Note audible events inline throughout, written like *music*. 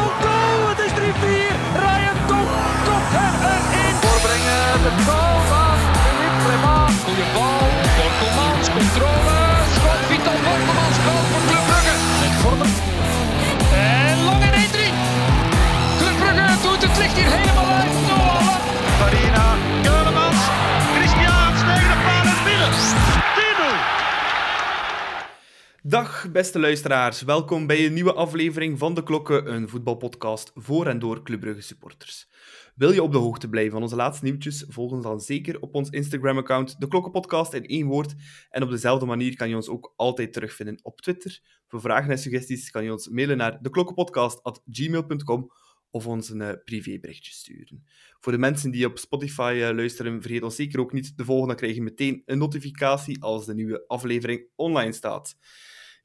goal! Het is 3-4. Ryan Top kopt er erin. Voorbrengen, de goal van Philippe Clement. Goeie bal. Dag beste luisteraars, welkom bij een nieuwe aflevering van De Klokken, een voetbalpodcast voor en door Club Brugge supporters. Wil je op de hoogte blijven van onze laatste nieuwtjes, volg ons dan zeker op ons Instagram-account De Klokkenpodcast in één woord. En op dezelfde manier kan je ons ook altijd terugvinden op Twitter. Voor vragen en suggesties kan je ons mailen naar deklokkenpodcast.gmail.com of ons een eh, privéberichtje sturen. Voor de mensen die op Spotify eh, luisteren, vergeet ons zeker ook niet te volgen, dan krijg je meteen een notificatie als de nieuwe aflevering online staat.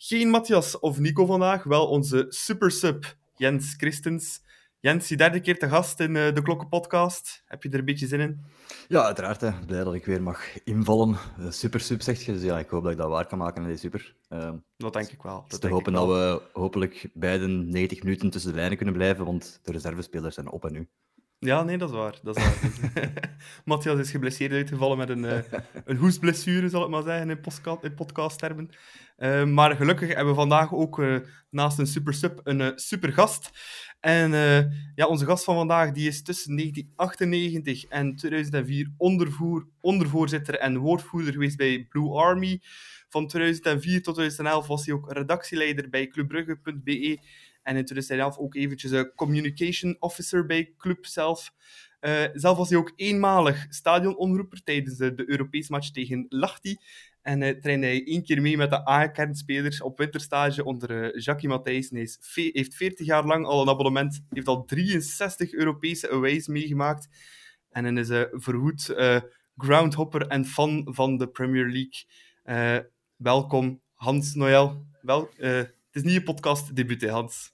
Geen Matthias of Nico vandaag, wel onze super sub Jens Christens. Jens, je derde keer te gast in eh, de Klokkenpodcast. Heb je er een beetje zin in? Ja, uiteraard. Hè. Blij dat ik weer mag invallen. Eh, super sub, zegt je. Dus ja, ik hoop dat ik dat waar kan maken in deze super. Uh, Dat denk ik wel. is Dat te hopen dat we hopelijk beiden 90 minuten tussen de lijnen kunnen blijven, want de reservespelers zijn op en nu. Ja, nee, dat is waar. Dat is waar. *laughs* Matthias is geblesseerd uitgevallen met een, eh, een hoestblessure, zal ik maar zeggen, in, in podcasttermen. Eh, maar gelukkig hebben we vandaag ook eh, naast een super sub een super gast. En ja, onze gast van vandaag die is tussen 1998 en 2004 ondervoer, ondervoorzitter en woordvoerder geweest bij Blue Army. Van 2004 tot 2011 was hij ook redactieleider bij clubbrugge.be. En in 2011 ook eventjes een communication officer bij Club zelf. Eh, zelf was hij ook eenmalig stadionomroeper tijdens de, de Europese match tegen Lachti. En eh trainde hij één keer mee met de A-kernspelers op winterstage onder eh, Jackie Matthijssen. Hij heeft 40 jaar lang al een abonnement, heeft al 63 Europese aways meegemaakt. En hij is een verhoed groundhopper en fan van de Premier League. Welkom, Hans Noël. Wel, het is niet je podcast debuut, Hans.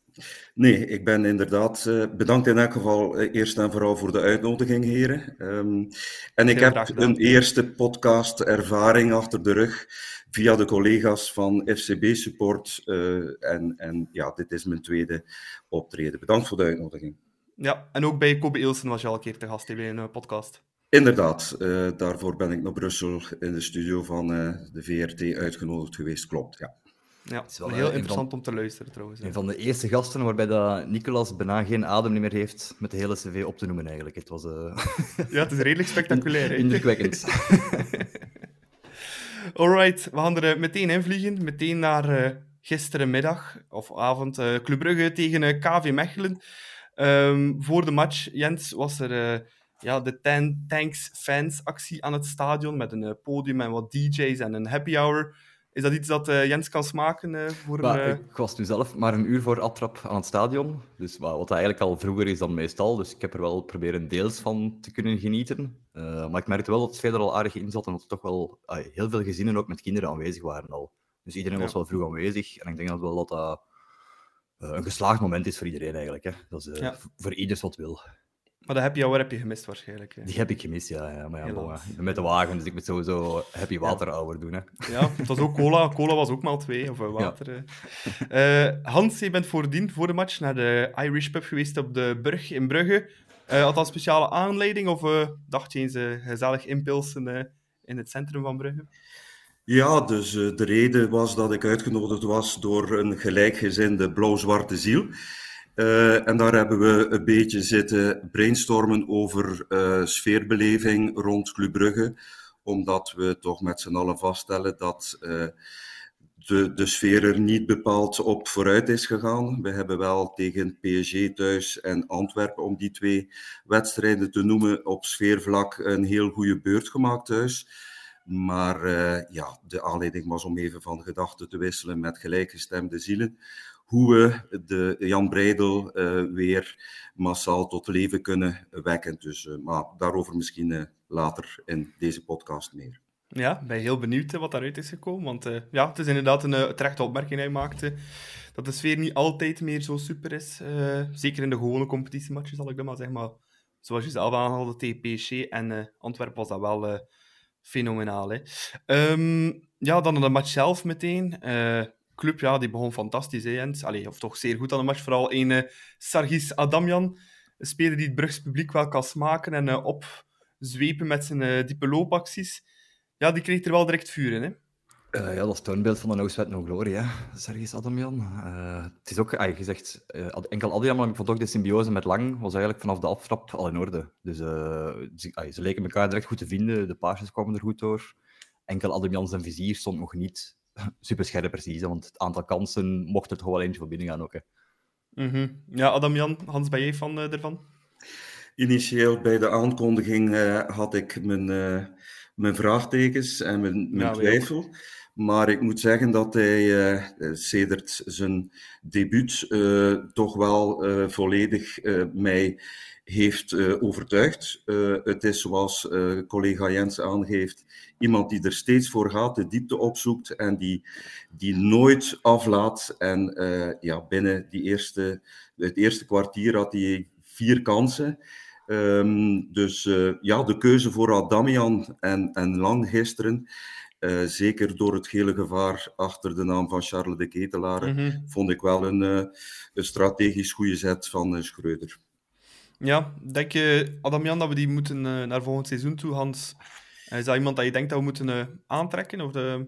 Nee, ik ben inderdaad eh, bedankt in elk geval eh, eerst en vooral voor de uitnodiging, heren. Ehm, en ik Heel heb een eerste podcast-ervaring achter de rug via de collega's van FCB Support. eh, en, en ja, dit is mijn tweede optreden. Bedankt voor de uitnodiging. Ja, en ook bij Kobe Ilsen was je al een keer te gast bij een podcast. Inderdaad, daarvoor ben ik naar Brussel in de studio van de VRT uitgenodigd geweest, klopt. Ja. Ja, is wel, heel eh, interessant van- om te luisteren trouwens. hè. Een van de eerste gasten waarbij dat Nicolas bijna geen adem meer heeft met de hele cv op te noemen eigenlijk. Het was eh, *laughs* Ja, het is redelijk spectaculair. *laughs* indrukwekkend. *laughs* Alright, we gaan er eh, meteen in vliegen. Meteen naar eh, gisterenmiddag of avond. eh Club Brugge tegen KV Mechelen. Ehm, voor de match, Jens, was er eh, ja, de Ten Tanks fans actie aan het stadion met een podium en wat DJ's en een happy hour. Is dat iets dat eh, Jens kan smaken eh, voor Maar eh, ik was nu zelf maar een uur voor aftrap aan het stadion. Dus wa- wat eigenlijk al vroeger is dan meestal. Dus ik heb er wel proberen deels van te kunnen genieten. Maar ik merkte wel dat het sfeer er al aardig in zat en dat er toch wel heel veel gezinnen ook met kinderen aanwezig waren al. Dus iedereen was wel vroeg aanwezig. En ik denk dat wel dat dat een geslaagd moment is voor iedereen eigenlijk. Hè. Dat is Ja. voor ieders wat wil. Maar de happy hour heb je gemist waarschijnlijk. hè. Die heb ik gemist, ja. ja maar ja, bon, met de wagen, dus ik moet sowieso happy water doen. Hè. Ja, het was ook cola. Cola was ook maal twee, of water. eh. Eh, Hans, je bent voordien, voor de match, naar de Irish pub geweest op de Brug in Brugge. Eh had dat een speciale aanleiding, of eh, dacht je eens gezellig inpilsen eh, in het centrum van Brugge? Ja, dus de reden was dat ik uitgenodigd was door een gelijkgezinde blauw-zwarte ziel. Eh, en daar hebben we een beetje zitten brainstormen over eh, sfeerbeleving rond Club Brugge, omdat we toch met z'n allen vaststellen dat eh, de, de sfeer er niet bepaald op vooruit is gegaan. We hebben wel tegen PSG thuis en Antwerpen, om die twee wedstrijden te noemen, op sfeervlak een heel goede beurt gemaakt thuis. Maar ja, de aanleiding was om even van gedachten te wisselen met gelijkgestemde zielen. Hoe we de Jan Breidel eh, weer massaal tot leven kunnen wekken. Dus, eh, maar daarover misschien eh, later in deze podcast meer. Ja, ben heel benieuwd wat daaruit is gekomen. Want ja, het is inderdaad een eh, terechte opmerking die hij maakte. Dat de sfeer niet altijd meer zo super is. Zeker in de gewone competitiematches, zal ik dat maar zeggen. Maar zoals je zelf aanhaalde PSG en eh, Antwerpen was dat wel fenomenaal. Hè. Ehm, ja, dan de match zelf meteen. Eh, club, ja, die begon fantastisch, hè, Jens? Of toch zeer goed aan de match. Vooral een uh, Sargis Adamjan, een speler die het Brugs publiek wel kan smaken en uh, opzwepen met zijn uh, diepe loopacties. Ja, die kreeg er wel direct vuur in, hè? Ja, dat is toonbeeld van de No Sweat No Glory, hè. Sergis Adamjan. Het is ook, ah, gezegd, uh, enkel Adamjan, maar ik vond ook de symbiose met Lang was eigenlijk vanaf de aftrap al in orde. Dus ze, ah, ze, leken elkaar direct goed te vinden, de paasjes kwamen er goed door. Enkel Adamjan zijn vizier stond nog niet *laughs* super scherp precies, want het aantal kansen mocht er toch wel eentje voor binnen gaan ook. Hè. Mm -hmm. Ja, Adamjan, Hans, ben jij van ervan? Initieel bij de aankondiging had ik mijn, mijn vraagtekens en mijn, mijn ja, twijfel. Maar ik moet zeggen dat hij uh, sedert zijn debuut uh, toch wel volledig mij heeft overtuigd. het is, zoals collega Jens aangeeft, iemand die er steeds voor gaat, de diepte opzoekt en die, die nooit aflaat. En ja, binnen die eerste, het eerste kwartier had hij vier kansen. Um, dus ja, de keuze voor Adamian en, en Lang gisteren uh, zeker door het gele gevaar achter de naam van Charles de Ketelaar, mm -hmm. vond ik wel een, uh, een strategisch goede zet van uh, Schreuder. Ja, denk je, Adamian, dat we die moeten naar volgend seizoen toe, Hans? Is dat iemand dat je denkt dat we moeten aantrekken? Of de...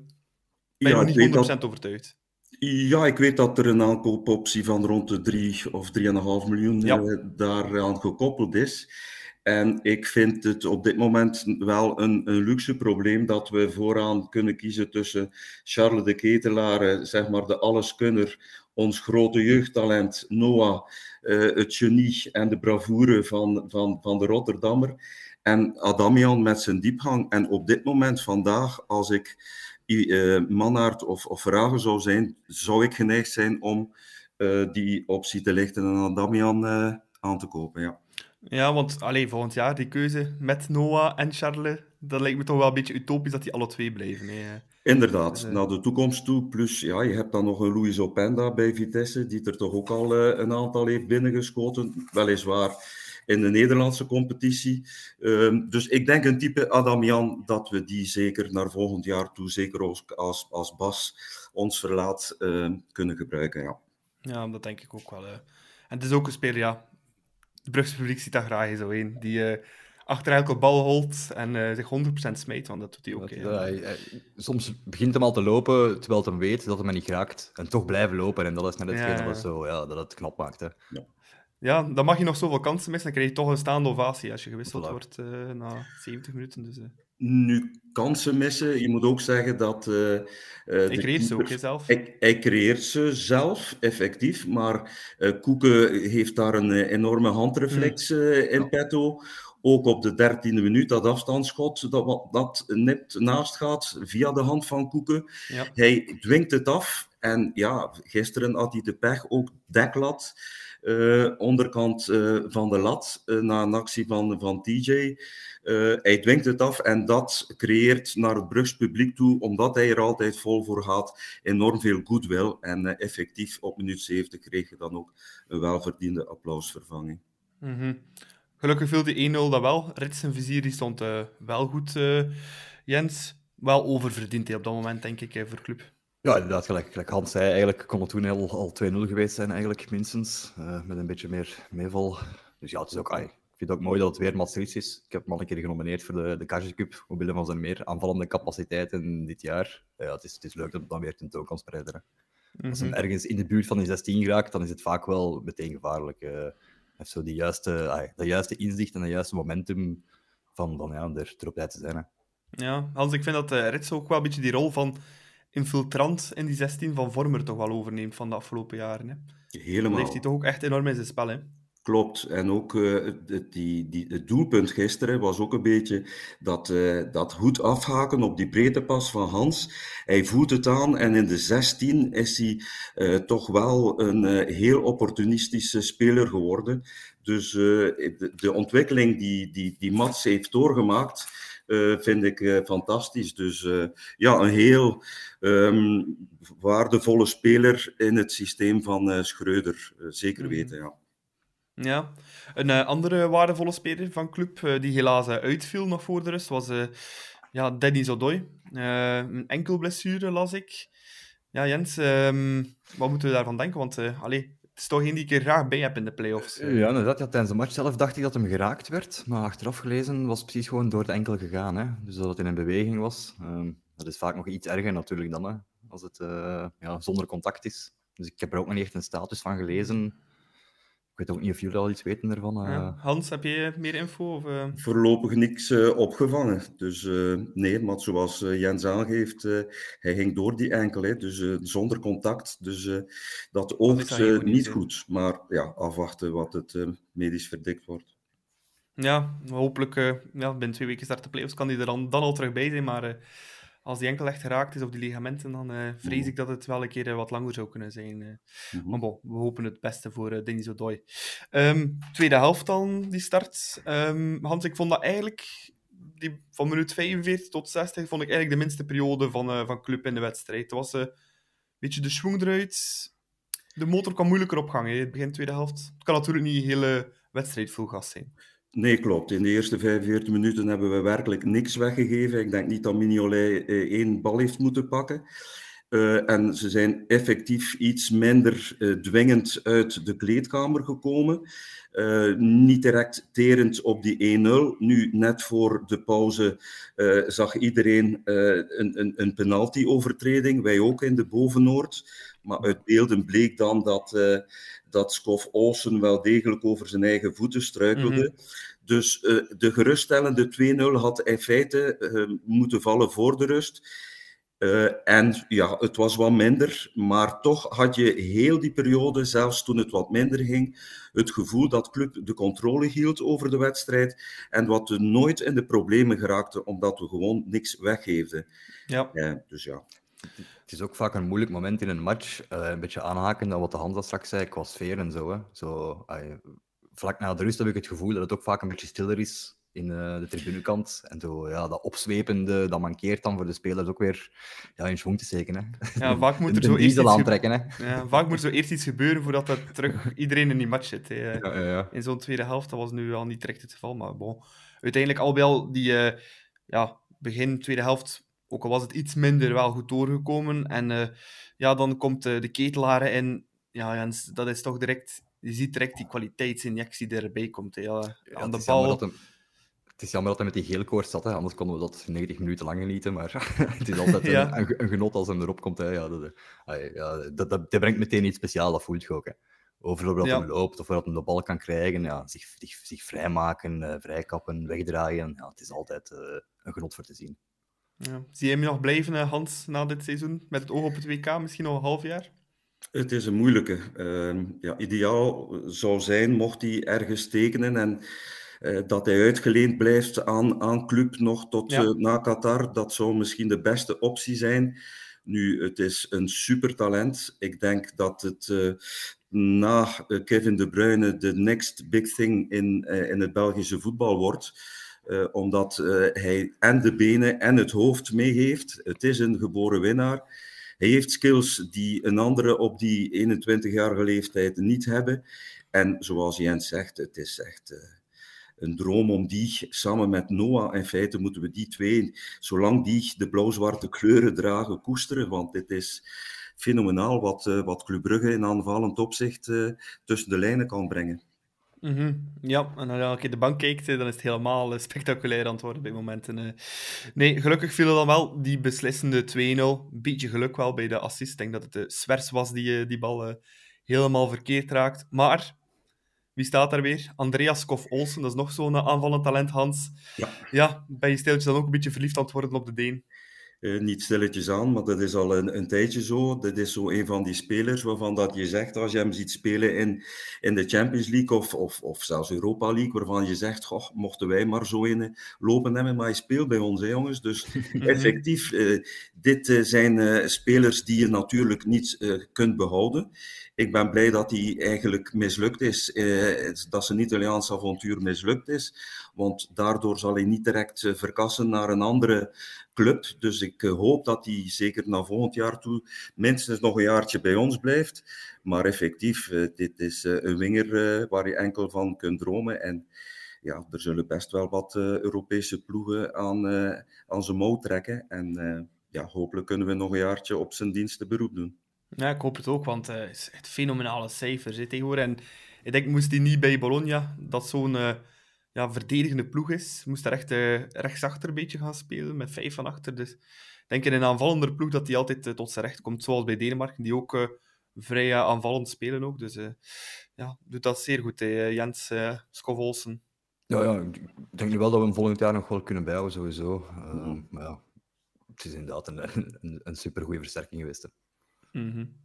ben je ja, nog niet 100% dat... overtuigd? Ja, ik weet dat er een aankoopoptie van rond de 3 of 3,5 miljoen ja. daaraan gekoppeld is. En ik vind het op dit moment wel een, een, luxe probleem dat we vooraan kunnen kiezen tussen Charles de Ketelaar, zeg maar de alleskunner, ons grote jeugdtalent Noah, uh, het genie en de bravoure van, van, van de Rotterdammer, en Adamian met zijn diepgang. En op dit moment, vandaag, als ik uh, of, of Vragen zou zijn, zou ik geneigd zijn om die optie te lichten en Adamian aan te kopen. Ja. Ja, want allee, volgend jaar die keuze met Noah en Charles, dat lijkt me toch wel een beetje utopisch dat die alle twee blijven. Hè. Inderdaad, uh... naar de toekomst toe. Plus, ja, je hebt dan nog een Luis Openda bij Vitesse, die er toch ook al uh, een aantal heeft binnengeschoten. Weliswaar in de Nederlandse competitie. Uh, dus ik denk een type Adamian dat we die zeker naar volgend jaar toe, zeker als, als, als Bas ons verlaat, ehm, kunnen gebruiken. Ja. ja, dat denk ik ook wel. En het is ook een speler, ja, het Brugse publiek ziet dat graag zo in. Die uh, achter elke bal holt en uh, zich 100% smijt, want dat doet hij ook. Dat, ja. soms begint hem al te lopen terwijl hij weet dat hij me niet raakt. En toch blijven lopen. En dat is net hetgene ja. wat zo, ja, dat het knap maakt. Hè. Ja. ja. dan mag je nog zoveel kansen missen. Dan krijg je toch een staande ovatie als je gewisseld voilà. wordt uh, na 70 minuten. Dus, nu, kansen missen. Je moet ook zeggen dat. Uh, uh, hij creëert ze ook zelf. Hij, hij, creëert ze zelf, effectief. Maar uh, Koeken heeft daar een enorme handreflex in petto. Ook op de dertiende minuut, dat afstandsschot, dat, dat nipt naast gaat via de hand van Koeken. Ja. Hij dwingt het af. En ja, gisteren had hij de pech, ook deklat. Onderkant van de lat, na een actie van, van TJ. Hij dwingt het af en dat creëert naar het Brugs publiek toe, omdat hij er altijd vol voor gaat, enorm veel goodwill. En effectief op minuut 70 kreeg je dan ook een welverdiende applausvervanging. Mm. Gelukkig viel die 1-0 dat wel. Rits en vizier die stond wel goed, Jens. Wel oververdiend hij op dat moment, denk ik, voor club. Ja, inderdaad, gelijk, gelijk Hans zei, eigenlijk kon het toen al, al 2-0 geweest zijn, eigenlijk, minstens. met een beetje meer meeval. Dus ja, het is ook... Ai, vind het ook mooi dat het weer Maastricht is. Ik heb hem al een keer genomineerd voor de, de Cup, omwille van zijn meer aanvallende capaciteiten dit jaar. Ja, het, is, het is leuk dat het dan weer tentoon kan spreiden. Als hij mhm. ergens in de buurt van die 16 raakt, dan is het vaak wel meteen gevaarlijk. Uh, heeft zo die juiste, dat juiste inzicht en het juiste momentum van, van ja, er, erop uit te zijn. Hè. Ja, Hans, ik vind dat uh, Rits ook wel een beetje die rol van infiltrant in die 16 van Vormer toch wel overneemt van de afgelopen jaren. Hè. Helemaal. Dat heeft hij toch ook echt enorm in zijn spel. Hè. Klopt. En ook uh, die, die, het doelpunt gisteren was ook een beetje dat, uh, dat goed afhaken op die breedtepas van Hans. Hij voelt het aan en in de 16 is hij uh, toch wel een heel opportunistische speler geworden. Dus de, de, ontwikkeling die, die, die Mats heeft doorgemaakt, vind ik fantastisch. Dus ja, een heel um, waardevolle speler in het systeem van Schreuder. zeker mhm. weten, ja. Ja. Een uh, andere waardevolle speler van club, uh, die helaas uh, uitviel nog voor de rust, was ja, Danny Zodoy. een enkel blessure las ik. Ja, Jens, ehm, wat moeten we daarvan denken? Want allee, is toch één die ik er graag bij heb in de playoffs. Uh, ja, inderdaad. Ja, tijdens de match zelf dacht ik dat hem geraakt werd. Maar achteraf gelezen was het precies gewoon door de enkel gegaan. Hè? Dus dat het in een beweging was. Um, dat is vaak nog iets erger natuurlijk dan, hè? als het uh, ja, zonder contact is. Dus ik heb er ook nog niet echt een status van gelezen weet ook niet of jullie al iets weten ervan. Uh... Ja. Hans, heb je meer info? Of, uh... Voorlopig niks uh, opgevangen. Dus nee, maar zoals Jens aangeeft, hij ging door die enkel, hè, dus zonder contact. Dus dat oogt niet, niet goed. Maar ja, afwachten wat het medisch verdikt wordt. Ja, hopelijk ja, binnen twee weken start de playoffs kan hij er dan, dan al terug bij zijn. Maar als die enkel echt geraakt is of die ligamenten, dan uh, vrees ik dat het wel een keer uh, wat langer zou kunnen zijn. Uh. Maar bon, we hopen het beste voor uh, Denis Odoi. Um, tweede helft dan, die start. Um, Hans, ik vond dat eigenlijk, die, van minuut 45 tot 60, vond ik eigenlijk de minste periode van, van club in de wedstrijd. Het was een beetje de schwung eruit. De motor kwam moeilijker op gang, in het begin tweede helft. Het kan natuurlijk niet de hele wedstrijd vol gas zijn. Nee, klopt. In de eerste 45 minuten hebben we werkelijk niks weggegeven. Ik denk niet dat Mignolet eh, één bal heeft moeten pakken. Uh, en ze zijn effectief iets minder uh, dwingend uit de kleedkamer gekomen. Niet direct terend op die 1-0. Nu, net voor de pauze, zag iedereen een, een, een penalty-overtreding. Wij ook in de Bovenoord. Maar uit beelden bleek dan dat, dat Skof Olsen wel degelijk over zijn eigen voeten struikelde. Mhm. Dus uh, de geruststellende 2-0 had in feite uh, moeten vallen voor de rust. Uh, en ja, het was wat minder, maar toch had je heel die periode, zelfs toen het wat minder ging, het gevoel dat club de controle hield over de wedstrijd en wat we nooit in de problemen geraakten, omdat we gewoon niks weggeefden. Ja. dus ja. Het is ook vaak een moeilijk moment in een match. Uh, een beetje aanhaken aan wat de Hans straks zei, qua sfeer en zo. Hè. zo uh, vlak na de rust heb ik het gevoel dat het ook vaak een beetje stiller is in uh, de tribunekant. En zo, ja, dat opzwepende, dat mankeert dan voor de spelers ook weer ja, in schwung te steken. Hè. Ja, vaak moet *laughs* er zo eerst iets aantrekken, hè. Ja, vaak moet er zo eerst iets gebeuren voordat dat terug iedereen in die match zit. Hè. Ja, ja, in zo'n tweede helft, dat was nu al niet direct het geval. Maar bon, uiteindelijk al wel die uh, ja, begin tweede helft ook al was het iets minder, wel goed doorgekomen. En uh, ja, dan komt uh, de ketelaren in. Ja, Jens, dat is toch direct... Je ziet direct die kwaliteitsinjectie die erbij komt. Hè. Ja, aan de bal... Het is jammer dat hij met die geelkoorts zat, hè. anders konden we dat 90 minuten lang genieten. Maar *laughs* het is altijd *laughs* ja. een, een, genot als hem erop komt. Hè. Ja, dat, ja, dat, dat, dat, brengt meteen iets speciaals, dat voelt je ook. Hè. Overal dat ja. hij loopt of waar hij de bal kan krijgen, ja, zich, zich, zich vrijmaken, uh, vrijkappen, wegdraaien. Ja, het is altijd uh, een genot voor te zien. Ja. Zie je hem nog blijven, eh, Hans, na dit seizoen? Met het oog op het WK, misschien nog een half jaar? Het is een moeilijke. Uh, ja, ideaal zou zijn mocht hij ergens tekenen en uh, dat hij uitgeleend blijft aan, aan club nog tot ja. uh, na Qatar. Dat zou misschien de beste optie zijn. Nu, het is een supertalent. Ik denk dat het na Kevin De Bruyne de next big thing in, in het Belgische voetbal wordt. Uh, omdat uh, hij en de benen en het hoofd mee heeft. Het is een geboren winnaar. Hij heeft skills die een andere op die 21-jarige leeftijd niet hebben. En zoals Jens zegt, het is echt uh, een droom om die samen met Noah, in feite moeten we die twee, zolang die de blauw-zwarte kleuren dragen, koesteren. Want dit is fenomenaal wat, wat Club Brugge in aanvallend opzicht tussen de lijnen kan brengen. Mm -hmm. Ja, en als je de bank kijkt, dan is het helemaal spectaculair aan het worden bij momenten. Eh. Nee, gelukkig viel dan wel die beslissende 2-0. Een beetje geluk wel bij de assist. Ik denk dat het de Swers was die eh, die bal helemaal verkeerd raakt. Maar, wie staat daar weer? Andreas Kof-Olsen, dat is nog zo'n aanvallend talent, Hans. Ja. ja, ben je stiltjes dan ook een beetje verliefd aan het worden op de Deen? Uh, niet stilletjes aan, maar dat is al een, een, tijdje zo. Dat is zo een van die spelers waarvan dat je zegt, als je hem ziet spelen in, in de Champions League of, of, of zelfs Europa League, waarvan je zegt, goh, mochten wij maar zo in eh, lopen hebben, maar hij speelt bij ons, hè, jongens. Dus *laughs* effectief, uh, dit uh, zijn spelers die je natuurlijk niet kunt behouden. Ik ben blij dat hij eigenlijk mislukt is, dat zijn Italiaanse avontuur mislukt is, want daardoor zal hij niet direct verkassen naar een andere club. Dus ik eh, hoop dat hij zeker naar volgend jaar toe minstens nog een jaartje bij ons blijft. Maar effectief, eh, dit is eh, een winger waar je enkel van kunt dromen. En ja, er zullen best wel wat Europese ploegen aan, aan zijn mouw trekken. En ja, hopelijk kunnen we nog een jaartje op zijn diensten beroep doen. Ja, ik hoop het ook, want het is echt fenomenale cijfers hè, tegenwoordig. En ik denk, moest hij niet bij Bologna, dat zo'n ja, verdedigende ploeg is, moest daar echt rechtsachter een beetje gaan spelen, met vijf van achter. Dus ik denk in een aanvallende ploeg dat hij altijd tot zijn recht komt, zoals bij Denemarken, die ook vrij aanvallend spelen ook. Dus ja, doet dat zeer goed, hè, Jens uh, Olsen. Ja, ja, ik denk nu wel dat we hem volgend jaar nog wel kunnen bijhouden, sowieso. Uh, maar ja, het is inderdaad een, een, een supergoeie versterking geweest. Mm -hmm.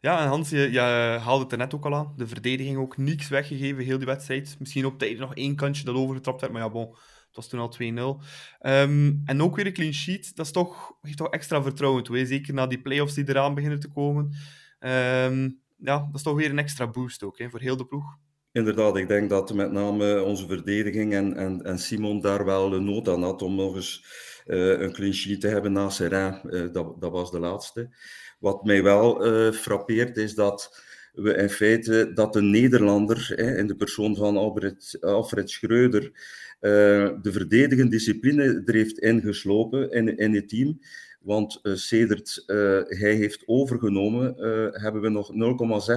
Ja, en Hans, je, haalde het er net ook al aan. De verdediging ook niks weggegeven, heel die wedstrijd. Misschien op tijd nog één kantje dat overgetrapt werd, maar ja, bon, het was toen al 2-0. Um, ehm, en ook weer een clean sheet, dat is toch, geeft toch extra vertrouwen toe. Zeker na die play-offs die eraan beginnen te komen. Um, ja, dat is toch weer een extra boost ook, hè, voor heel de ploeg. Inderdaad, ik denk dat met name onze verdediging en, en, en Simon daar wel nood aan had om nog eens uh, een clean sheet te hebben na Serrain. Uh, dat, dat was de laatste. Wat mij wel uh, frappeert is dat we in feite dat de Nederlander, in de persoon van Albert, Alfred Schreuder, de verdedigende discipline er heeft ingeslopen in, in het team. Want uh, sedert uh, hij heeft overgenomen, uh, hebben we nog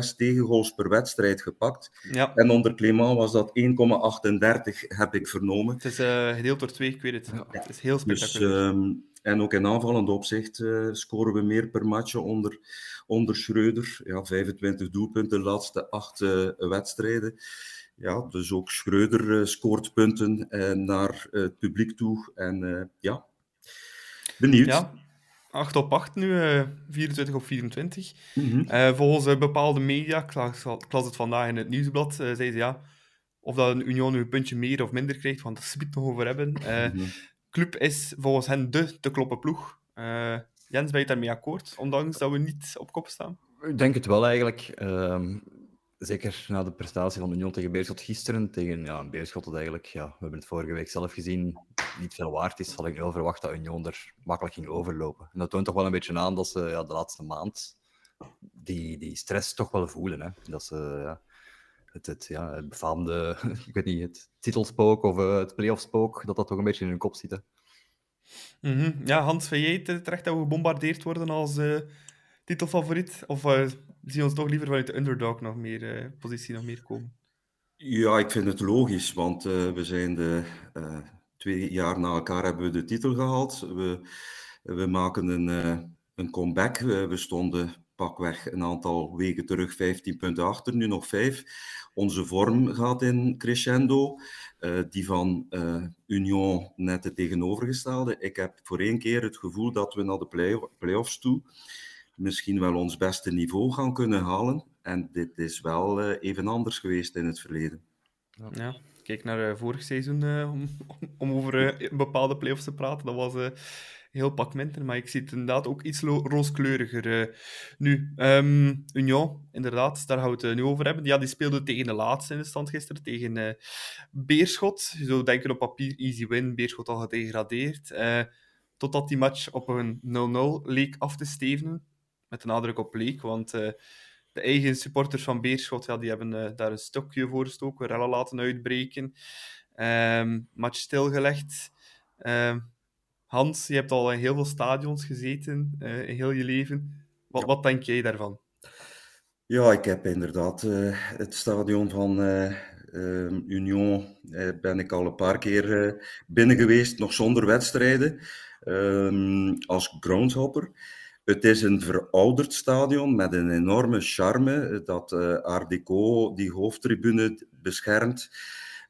0,6 tegengoals per wedstrijd gepakt. Ja. En onder Clément was dat 1,38, heb ik vernomen. Het is gedeeld door twee, ik weet het. Ja. Het is heel dus, spectaculair. Dus, um, en ook in aanvallend opzicht scoren we meer per match onder, onder Schreuder. Ja, 25 doelpunten de laatste acht wedstrijden. Ja, dus ook Schreuder scoort punten naar het publiek toe. En ja, benieuwd. Ja. 8 op 8 nu, uh, 24 op 24. Mm -hmm. uh, volgens uh, bepaalde media, ik las het vandaag in het nieuwsblad, uh, zei ze ja, of dat een Union nu een puntje meer of minder krijgt, want daar het nog over hebben. Mm -hmm. Club is volgens hen de te kloppen ploeg. Jens, ben je daarmee akkoord, ondanks dat we niet op kop staan? Ik denk het wel eigenlijk. Ehm, zeker na de prestatie van Union tegen Beerschot gisteren, tegen ja, Beerschot dat eigenlijk, ja, we hebben het vorige week zelf gezien, niet veel waard is, had ik wel verwacht dat Union er makkelijk ging overlopen. En dat toont toch wel een beetje aan dat ze ja, de laatste maand die, die stress toch wel voelen. Hè? Dat ze ja, het, het, ja, het befaamde, *laughs* ik weet niet, het titelspook of uh, het playoffspook, dat dat toch een beetje in hun kop zit. Hè? Mm -hmm. Ja, Hans, vind jij terecht dat we gebombardeerd worden als uh, titelfavoriet? Of uh, zie je ons toch liever vanuit de underdog nog meer, positie nog meer komen? Ja, ik vind het logisch, want we zijn de twee jaar na elkaar hebben we de titel gehaald. We, we maken een, uh, een comeback. We, we, stonden pakweg een aantal weken terug 15 punten achter, nu nog 5. Onze vorm gaat in crescendo. Uh, die van uh, Union net het tegenovergestelde. Ik heb voor één keer het gevoel dat we naar de play play-offs toe misschien wel ons beste niveau gaan kunnen halen. En dit is wel even anders geweest in het verleden. Ja kijk naar uh, vorig seizoen uh, om, om, over uh, bepaalde playoffs te praten. Dat was heel pak maar ik zie het inderdaad ook iets rooskleuriger nu. Um, Union, inderdaad, daar gaan we het nu over hebben. Ja, die speelde tegen de laatste in de stand gisteren, tegen Beerschot. Je zou denken op papier easy win, Beerschot al gedegradeerd. totdat die match op een 0-0 leek af te stevenen. Met de nadruk op leek, want de eigen supporters van Beerschot ja, die hebben uh, daar een stokje voor gestoken, rellen laten uitbreken. Um, match stilgelegd. Um, Hans, je hebt al in heel veel stadions gezeten uh, in heel je leven. Wat, ja. wat, denk jij daarvan? Ja, ik heb inderdaad uh, het stadion van Union ben ik al een paar keer binnen geweest, nog zonder wedstrijden, ehm, als groundhopper. Het is een verouderd stadion met een enorme charme dat Art Deco die hoofdtribune beschermt.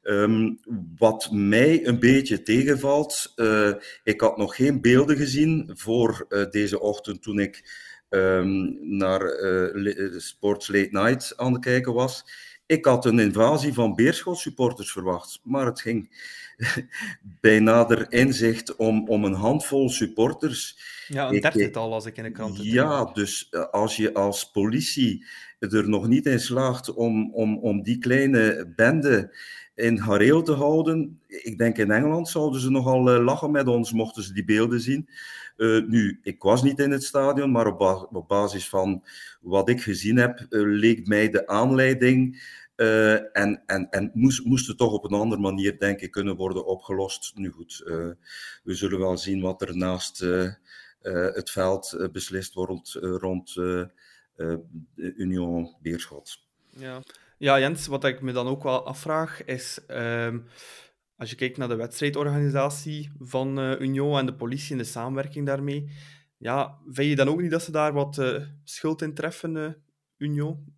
Um, wat mij een beetje tegenvalt, uh, ik had nog geen beelden gezien voor uh, deze ochtend toen ik um, naar Sports Late Night aan het kijken was. Ik had een invasie van Beerschot supporters verwacht, maar het ging *laughs* bij nader inzicht om, om een handvol supporters. Ja, een dertigtal als ik in de krant Ja, dus eh, als je als politie er nog niet in slaagt om, om, om die kleine bende in hareel te houden. Ik denk in Engeland zouden ze nogal eh, lachen met ons mochten ze die beelden zien. Uh, nu, ik was niet in het stadion, maar op, ba op basis van wat ik gezien heb, uh, leek mij de aanleiding en en, en moest, moest het toch op een andere manier, denk ik, kunnen worden opgelost. Nu goed, we zullen wel zien wat er naast het veld beslist wordt rond Union Beerschot. Ja. Ja, Jens, wat ik me dan ook wel afvraag is. Ehm, als je kijkt naar de wedstrijdorganisatie van uh, Union en de politie en de samenwerking daarmee, ja, vind je dan ook niet dat ze daar wat uh, schuld in treffen, uh, Union?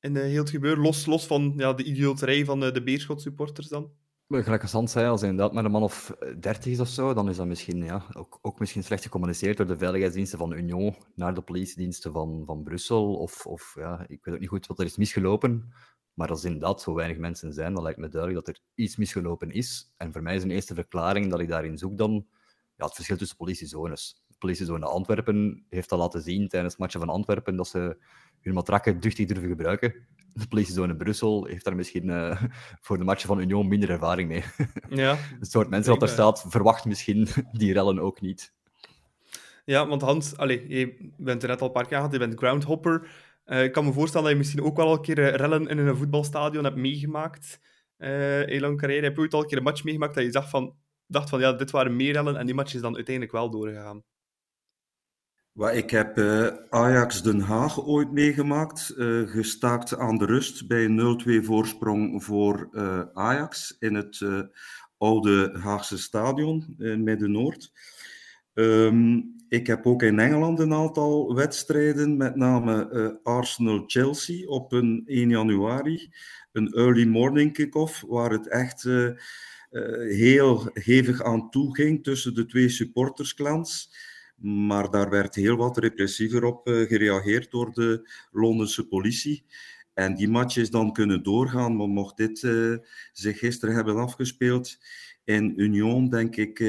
In heel het gebeuren, los, los van ja, de idioterij van de Beerschot-supporters dan? Gelijk als Hans zei, als inderdaad met een man of dertig is of zo, dan is dat misschien, ja, ook, ook misschien slecht gecommuniceerd door de veiligheidsdiensten van Union naar de politiediensten van, van Brussel. Of, of ja, ik weet ook niet goed wat er is misgelopen. Maar als inderdaad zo weinig mensen zijn, dan lijkt me duidelijk dat er iets misgelopen is. En voor mij is een eerste verklaring dat ik daarin zoek dan ja, het verschil tussen politiezones. De politiezone Antwerpen heeft al laten zien tijdens het matchen van Antwerpen dat ze hun matrakken duchtig durven gebruiken. De politiezone Brussel heeft daar misschien uh, *laughs* voor de matchen van Union minder ervaring mee. *laughs* Ja, het soort mensen dat er staat, verwacht misschien *laughs* die rellen ook niet. Ja, want Hans, allez, je bent er net al een paar keer gehad, je bent groundhopper. Uh, ik kan me voorstellen dat je misschien ook wel een keer uh, rellen in een voetbalstadion hebt meegemaakt. Uh, in lang carrière heb je ooit al een keer een match meegemaakt dat je dacht van, dacht van ja, dit waren meer rellen en die match is dan uiteindelijk wel doorgegaan. Ik heb Ajax Den Haag ooit meegemaakt, gestaakt aan de rust bij een 0-2 voorsprong voor Ajax in het oude Haagse stadion in Midden-Noord. Um, ik heb ook in Engeland een aantal wedstrijden, met name Arsenal-Chelsea op een 1 januari. Een early morning kick-off, waar het echt heel hevig aan toe ging tussen de twee supportersclans. Maar daar werd heel wat repressiever op gereageerd door de Londense politie. En die match is dan kunnen doorgaan, maar mocht dit zich gisteren hebben afgespeeld in Union, denk ik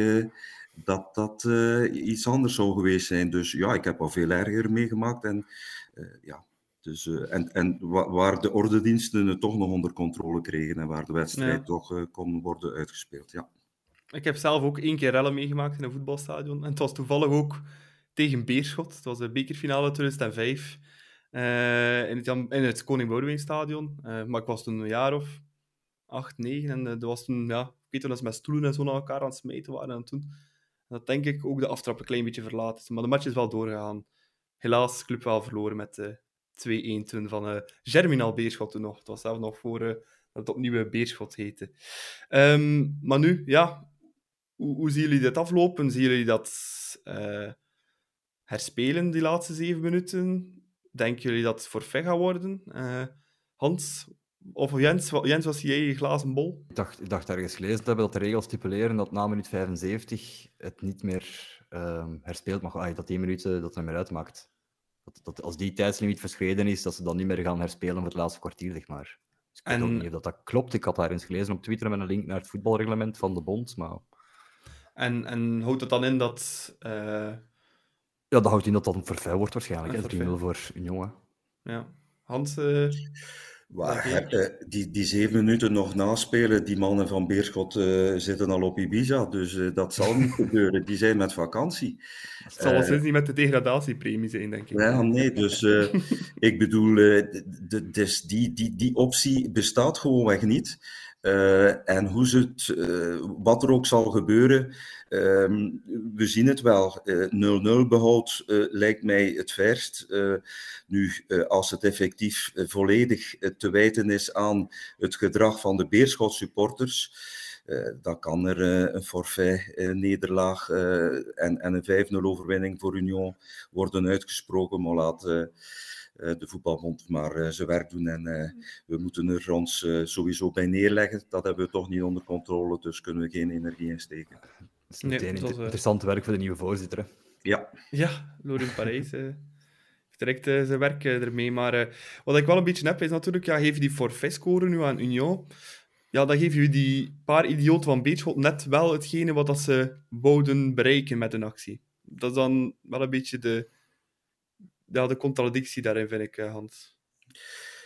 dat dat uh, iets anders zou geweest zijn. Dus ja, ik heb al veel erger meegemaakt. En, uh, ja, dus, uh, en, en waar de ordendiensten het toch nog onder controle kregen en waar de wedstrijd ja. toch kon worden uitgespeeld. Ja. Ik heb zelf ook één keer rellen meegemaakt in een voetbalstadion. En het was toevallig ook tegen Beerschot. Het was de bekerfinale 2005 in, het, in het Koning Boudewijnstadion. maar ik was toen een jaar of acht, negen. En dat was toen, ja, ik weet dat ze met stoelen en zo naar elkaar aan het smeten waren. En toen dat denk ik ook de aftrap een klein beetje verlaten. Maar de match is wel doorgegaan. Helaas, club wel verloren met de uh, 2-1 toen van uh, Germinal Beerschot toen nog. Het was zelf nog voor uh, dat het opnieuw Beerschot heette. Um, maar nu, ja, hoe, hoe, zien jullie dit aflopen? Zien jullie dat uh, herspelen, die laatste zeven minuten? Denken jullie dat het forfait gaat worden? Hans, of Jens, Jens was jij je glazen bol? Ik dacht, ik dacht ergens gelezen te hebben dat de regels stipuleren dat na minuut 75 het niet meer um, herspeeld mag ah, dat die minuten dat er meer uitmaakt. Dat, dat als die tijdslimiet verschreden is, dat ze dan niet meer gaan herspelen voor het laatste kwartier, zeg maar. Dus ik weet en... ook niet of dat, dat klopt. Ik had daar eens gelezen op Twitter met een link naar het voetbalreglement van de bond, maar... En, en houdt het dan in dat... Uh... Ja, dat houdt in dat dat een vervuil wordt waarschijnlijk. Dat 3 voor Union. Ja. Hans... Uh... Waar, die, die zeven minuten nog naspelen, die mannen van Beerschot uh, zitten al op Ibiza, dus uh, dat zal niet *laughs* gebeuren. Die zijn met vakantie. Het zal uh, niet met de degradatiepremie zijn, denk ik. Ja, nee, dus *laughs* ik bedoel, de, dus die, die, die optie bestaat gewoonweg niet. Uh, en hoe het, uh, wat er ook zal gebeuren, um, we zien het wel. 0-0 uh, behoud lijkt mij het verst. nu, als het effectief volledig te wijten is aan het gedrag van de Beerschot supporters, dan kan er een forfait-nederlaag en, en een 5-0 overwinning voor Union worden uitgesproken. Maar laat eh, de voetbalbond maar uh, zijn werk doen. En uh, we moeten er ons sowieso bij neerleggen. Dat hebben we toch niet onder controle, dus kunnen we geen energie insteken. Dat *laughs* is meteen nee, interessant werk voor de nieuwe voorzitter. Hè? Ja. Ja, Laurent Parijs heeft direct zijn werk ermee. Maar wat ik wel een beetje heb, is natuurlijk, ja, geef je die forfait-score nu aan Union ja, dan geef je die paar idioten van Beerschot net wel hetgene wat dat ze wouden bereiken met een actie. Dat is dan wel een beetje de, ja, de contradictie daarin, vind ik, eh, Hans.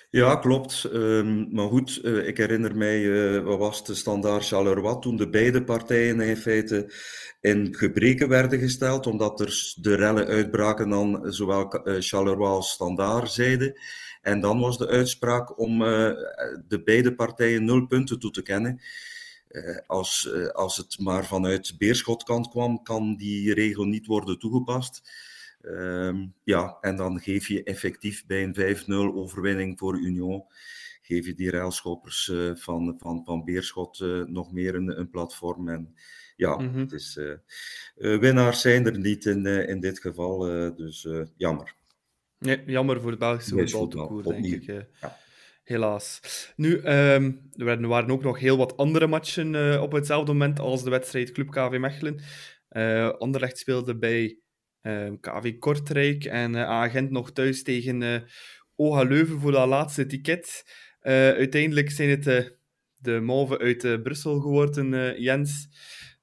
Ja, klopt. Um, maar goed, uh, ik herinner mij, uh, wat was de standaard Charleroi, toen de beide partijen in feite in gebreken werden gesteld, omdat er de rellen uitbraken dan zowel Charleroi als standaard zeiden. En dan was de uitspraak om de beide partijen nul punten toe te kennen. eh, als, eh, als het maar vanuit Beerschotkant kwam, kan die regel niet worden toegepast. Ehm, ja, en dan geef je effectief bij een 5-0 overwinning voor Union, geef je die railschoppers uh, van, van, van Beerschot nog meer een, een platform. En ja, Mhm. het is, winnaars zijn er niet in, in dit geval, dus jammer. Nee, jammer voor het Belgische Belgisch voetbal, voetbal, toekoor, denk opnieuw. ik. eh. Ja. Helaas. Nu, ehm, er waren- ook nog heel wat andere matchen eh, op hetzelfde moment als de wedstrijd Club KV Mechelen. Eh Anderlecht speelde bij KV Kortrijk en eh, Agent nog thuis tegen eh OHA Leuven voor dat laatste ticket. Eh, uiteindelijk zijn het de mauve uit Brussel geworden, Jens.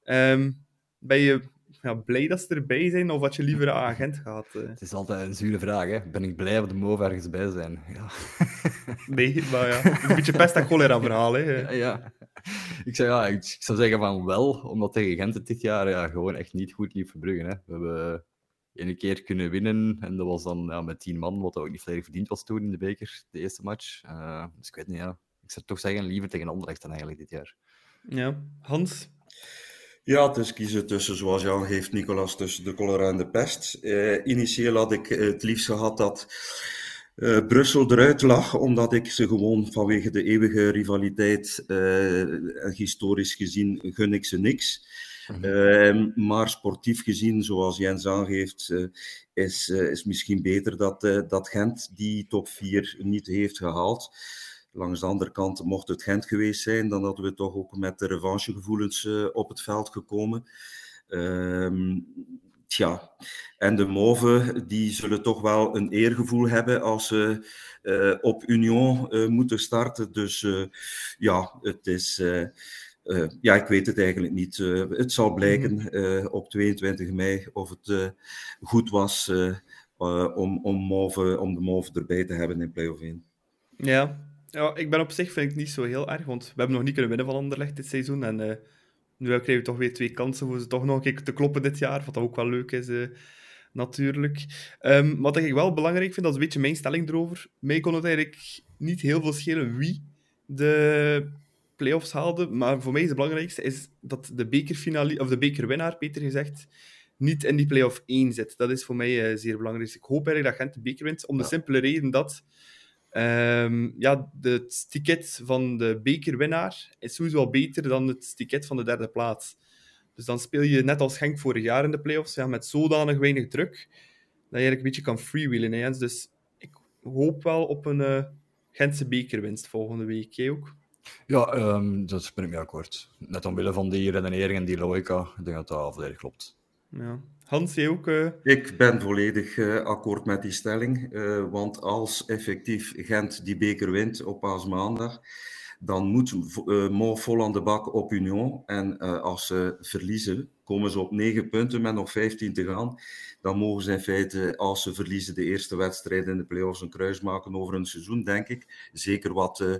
Ehm, ben je ja, blij dat ze erbij zijn of had je liever aan Agent gehad? eh? Het is altijd een zure vraag, hè. Ben ik blij of de move ergens bij zijn? Ja. *laughs* Nee, maar ja, een beetje pest en cholera verhaal. Hè. Ja, ja. Ik, zou, ja, ik, ik zou zeggen van wel, omdat tegen Gent het dit jaar ja, gewoon echt niet goed liep voor Brugge. Hè. We hebben één keer kunnen winnen en dat was dan ja, met tien man, wat ook niet volledig verdiend was toen in de beker, de eerste match. Eh, dus ik weet niet, ja. Ik zou toch zeggen liever tegen Anderlecht dan eigenlijk dit jaar. Ja, Hans? Ja, het is kiezen tussen, zoals Jan heeft, Nicolas, tussen de cholera en de pest. Eh, initieel had ik het liefst gehad dat eh, Brussel eruit lag, omdat ik ze gewoon vanwege de eeuwige rivaliteit eh, en historisch gezien gun ik ze niks. Ehm, maar sportief gezien, zoals Jens aangeeft, eh, is, eh, is misschien beter dat, eh, dat Gent die top 4 niet heeft gehaald. Langs de andere kant, mocht het Gent geweest zijn, dan hadden we toch ook met de revanchegevoelens eh, op het veld gekomen. Ehm, tja, en de Mauve, die zullen toch wel een eergevoel hebben als ze op Union moeten starten. Dus ja, het is... eh, ja, ik weet het eigenlijk niet. Eh, het zal blijken eh, op 22 mei of het goed was om, om, Mauve, om de Mauve erbij te hebben in play-off 1. Ja. ja, ik ben op zich vind ik niet zo heel erg, want we hebben nog niet kunnen winnen van Anderlecht dit seizoen. En nu krijgen we toch weer twee kansen voor ze toch nog een keer te kloppen dit jaar, wat ook wel leuk is, natuurlijk. Ehm, wat ik wel belangrijk vind, dat is een beetje mijn stelling erover. Mij kon het eigenlijk niet heel veel schelen wie de play-offs haalde, maar voor mij is het belangrijkste is dat de bekerfinale, of de bekerwinnaar, beter gezegd, niet in die play-off 1 zit. Dat is voor mij eh, zeer belangrijk. Dus ik hoop eigenlijk dat Gent de beker wint, om de Ja. simpele reden dat ehm, ja, het ticket van de bekerwinnaar is sowieso al beter dan het ticket van de derde plaats. Dus dan speel je net als Genk vorig jaar in de play-offs, ja, met zodanig weinig druk, dat je eigenlijk een beetje kan freewheelen. Hè, Jens. Dus ik hoop wel op een eh, Gentse bekerwinst volgende week. Jij ook? Ja, ehm, dat ben ik mee akkoord. Net omwille van die redenering en die logica, ik denk dat dat volledig klopt. Ja. Hans, jij ook? eh, Ik ben volledig eh, akkoord met die stelling. eh, want als effectief Gent die beker wint op paasmaandag, dan moet uh, vol aan de bak op Union. En eh, als ze verliezen, komen ze op 9 punten met nog 15 te gaan. Dan mogen ze in feite, als ze verliezen, de eerste wedstrijd in de play-offs een kruis maken over een seizoen, denk ik. Zeker wat eh,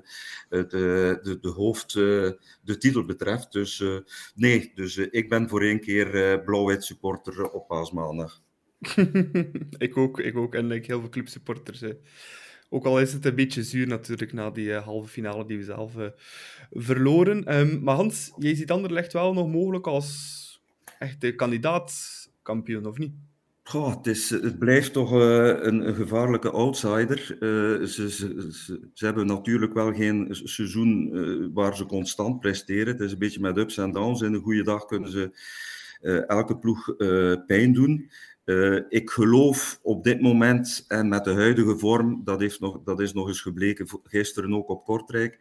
de, de, de hoofd, de titel betreft. Dus nee, dus, ik ben voor één keer blauw-wit supporter op paasmaandag. *laughs* ik ook, ik ook. En like, heel veel clubsupporters. hè. Ook al is het een beetje zuur natuurlijk na die eh, halve finale die we zelf eh, verloren. Ehm, maar Hans, jij ziet Anderlecht wel nog mogelijk als echte kandidaat-kampioen, of niet? Goh, het, is, het blijft toch eh, een, gevaarlijke outsider. Eh, ze, ze, ze, hebben natuurlijk wel geen seizoen eh, waar ze constant presteren. Het is een beetje met ups en downs. In een goede dag kunnen ze eh, elke ploeg eh, pijn doen. Uh, ik geloof op dit moment en met de huidige vorm, dat, heeft nog, dat is nog eens gebleken gisteren ook op Kortrijk,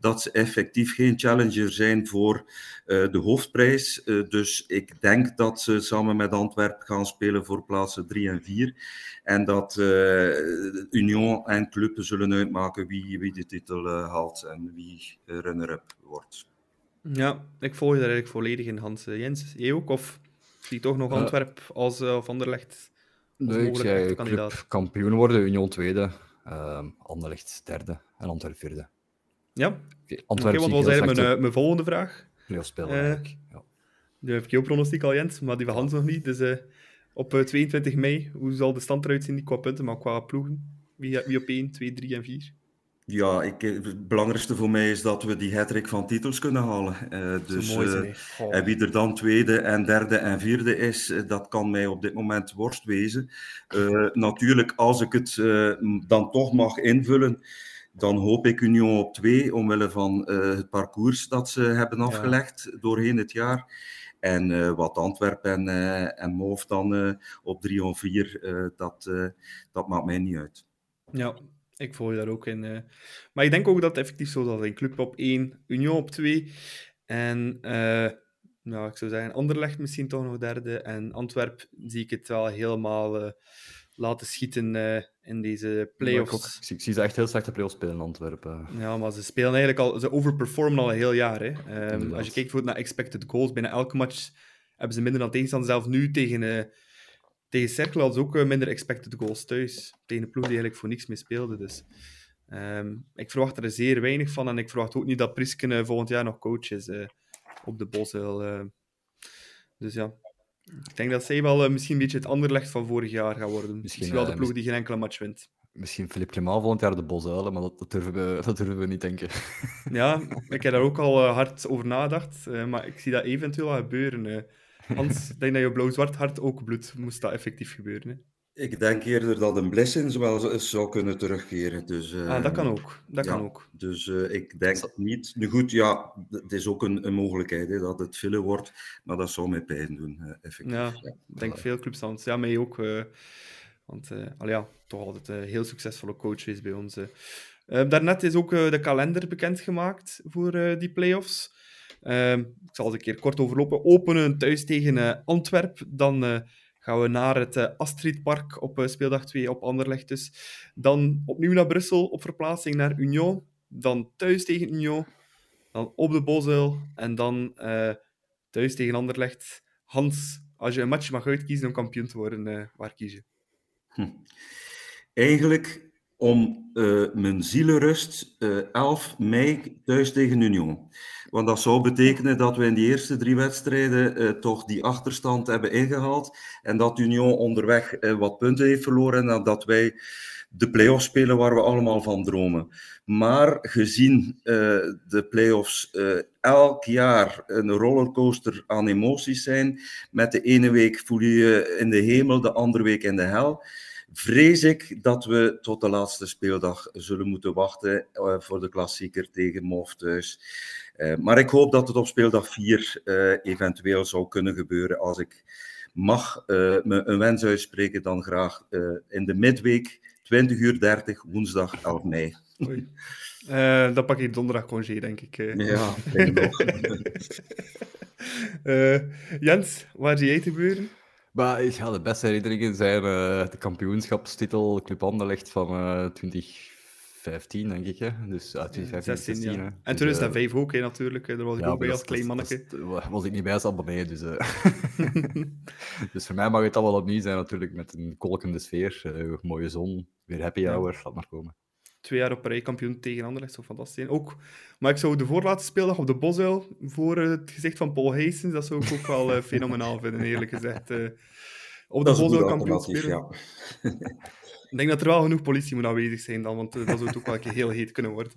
dat ze effectief geen challenger zijn voor uh, de hoofdprijs. Uh, dus ik denk dat ze samen met Antwerpen gaan spelen voor plaatsen 3 en 4. En dat Union en Club zullen uitmaken wie, wie de titel haalt en wie runner-up wordt. Ja, ik volg je daar eigenlijk volledig in, Hans. Jens, jij ook? Of zie toch nog Antwerp als uh, of Anderlecht? Als nee, ik zei club kampioen worden, Union tweede, uh, Anderlecht derde en Antwerp vierde. Ja, oké, okay, wat was eigenlijk mijn, uh, mijn volgende vraag? Playoff spelen uh, eigenlijk, ja. Nu heb ik jouw pronostiek al, Jens, maar die van Hans nog niet. Dus uh, op 22 mei, hoe zal de stand eruit zien? Niet qua punten, maar qua ploegen? Wie, wie op 1, 2, 3 en 4? Ja, ik, het belangrijkste voor mij is dat we die hattrick van titels kunnen halen. Uh, dus, mooi uh, en wie er dan tweede en derde en vierde is, uh, dat kan mij op dit moment worst wezen. natuurlijk, als ik het dan toch mag invullen, dan hoop ik Union op twee, omwille van het parcours dat ze hebben afgelegd ja. doorheen het jaar. En wat Antwerpen en, en Moof dan op drie of vier, dat, dat maakt mij niet uit. Ja, ik volg je daar ook in. Uh. Maar ik denk ook dat het effectief zo zal zijn. Club op 1, Union op 2. En uh, nou, ik zou zeggen, Anderlecht misschien toch nog derde. En Antwerp zie ik het wel helemaal uh, laten schieten in deze play-offs. Ik, ik, zie ze echt heel slechte play-offs spelen in Antwerpen. Ja, maar ze spelen eigenlijk al... Ze overperformen al een heel jaar. Hè. Um, als je kijkt naar expected goals, bijna elke match hebben ze minder dan tegenstander. Zelfs nu tegen tegen Cercle hadden ze ook eh, minder expected goals thuis. Tegen een ploeg die eigenlijk voor niks meer speelde. Dus um, ik verwacht er zeer weinig van. En ik verwacht ook niet dat Prisken uh, volgend jaar nog coach is uh, op de. Uh. Dus ja, ik denk dat zij wel misschien een beetje het anderlecht van vorig jaar gaan worden. Misschien, misschien wel de ploeg die geen enkele match wint. Misschien Philippe Clement volgend jaar de Bosuilen, maar dat, dat, durven we, *laughs* dat durven we niet denken. Ja, ik heb daar ook al hard over nagedacht. maar ik zie dat eventueel gebeuren. Hans, ik denk dat je blauw-zwart hart ook bloedt, moest dat effectief gebeuren. Hè? Ik denk eerder dat een Blessings wel zou kunnen terugkeren. Dus, uh, ah, dat kan ook. Dat ja, kan ook. Dus uh, ik denk dat... niet. Nu goed, ja, het is ook een, een mogelijkheid hè, dat het filler wordt, maar dat zou mij pijn doen, uh, effectief. Ja, ja. ik denk veel clubs anders. Ja, mij ook. want al ja, toch altijd een heel succesvolle coach is bij ons. daarnet is ook de kalender bekendgemaakt voor die playoffs. Uh, ik zal het een keer kort overlopen. Openen thuis tegen uh, Antwerp. Dan uh, gaan we naar het uh, Astridpark op speeldag 2 op Anderlecht. Dus. Dan opnieuw naar Brussel op verplaatsing naar Union. Dan thuis tegen Union. Dan op de Bosuil. En dan thuis tegen Anderlecht. Hans, als je een match mag uitkiezen om kampioen te worden, waar kies je? Hm. Eigenlijk om uh, mijn zielenrust uh, 11 mei thuis tegen Union. Want dat zou betekenen dat we in die eerste drie wedstrijden uh, toch die achterstand hebben ingehaald en dat Union onderweg wat punten heeft verloren en dat wij de play-offs spelen waar we allemaal van dromen. Maar gezien de play-offs elk jaar een rollercoaster aan emoties zijn, met de ene week voel je je in de hemel, de andere week in de hel vrees ik dat we tot de laatste speeldag zullen moeten wachten uh, voor de klassieker tegen Mof thuis. Uh, maar ik hoop dat het op speeldag 4 uh, eh, eventueel zou kunnen gebeuren. Als ik mag me een wens uitspreken, dan graag in de midweek 20 uur 30, woensdag 11 mei. Oei. dan pak ik donderdag congé, denk ik. Ja, ik nog. *laughs* Jens, waar zie jij te gebeuren? Maar ja, de beste herinneringen zijn uh, de kampioenschapstitel Club Anderlecht van uh, 2015, denk ik. Hè? Dus uh, 2015, 16, 16 ja. En 2005 dus, ook, hè, natuurlijk. Daar was ik ja, ook bij als klein manneke. Was, was ik niet bij als abonnee, dus... *laughs* *laughs* dus voor mij mag het allemaal opnieuw zijn, natuurlijk, met een kolkende sfeer. mooie zon, weer happy hour, laat maar komen twee jaar op rij kampioen tegen Anderlecht. Zo fantastisch Ook, maar ik zou de voorlaatste speeldag op de Bosuil voor het gezicht van Paul Heijsens, dat zou ik ook wel uh, fenomenaal vinden, eerlijk gezegd. Uh, op de Bosuil kampioen spelen. Ja. *laughs* ik denk dat er wel genoeg politie moet aanwezig zijn dan, want uh, dat zou het ook wel een keer heel heet kunnen worden.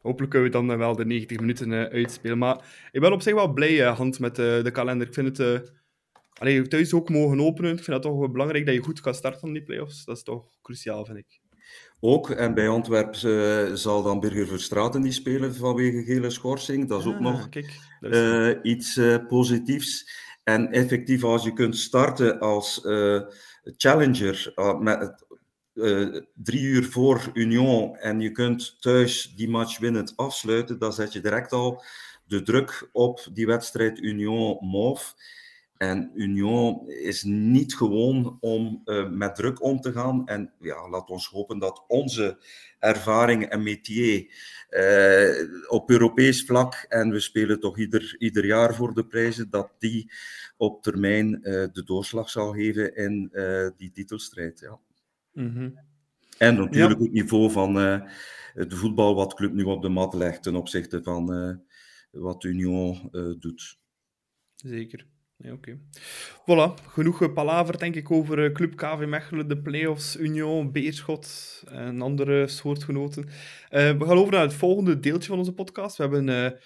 Hopelijk kunnen we dan wel de 90 minuten uitspelen. Maar ik ben op zich wel blij, Hand, met de kalender. Ik vind het... Allee, thuis ook mogen openen. Ik vind het toch wel belangrijk dat je goed kan starten van die play-offs. Dat is toch cruciaal, vind ik. Ook, en bij Antwerpen uh, zal dan Burger Verstraten die spelen vanwege gele schorsing. Dat is ook ah, nog kijk, is... Uh, iets uh, positiefs. En effectief, als je kunt starten als challenger met drie uur voor Union en je kunt thuis die match winnend afsluiten, dan zet je direct al de druk op die wedstrijd Union-Mauve. En Union is niet gewoon om uh, met druk om te gaan. En ja, laat ons hopen dat onze ervaring en métier uh, op Europees vlak, en we spelen toch ieder, ieder jaar voor de prijzen, dat die op termijn uh, de doorslag zal geven in die titelstrijd. Ja. Mm -hmm. En natuurlijk ja. het niveau van de voetbal wat club nu op de mat legt ten opzichte van wat Union doet. Zeker. Nee, oké. Voilà, genoeg palaver denk ik over eh, Club KV Mechelen, de play-offs, Union, Beerschot en andere soortgenoten. Eh, we gaan over naar het volgende deeltje van onze podcast. We hebben eh,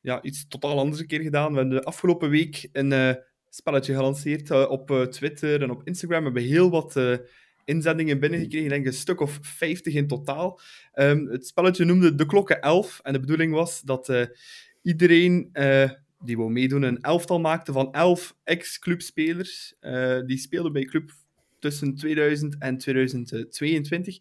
ja, iets totaal anders een keer gedaan. We hebben de afgelopen week een eh, spelletje gelanceerd eh, op eh, Twitter en op Instagram. We hebben heel wat eh, inzendingen binnengekregen, ik denk een stuk of 50 in totaal. Ehm, het spelletje noemde De Klokken 11 en de bedoeling was dat eh, iedereen eh, die wou meedoen een elftal maakte van 11 ex-clubspelers. eh, die speelden bij club tussen 2000 en 2022.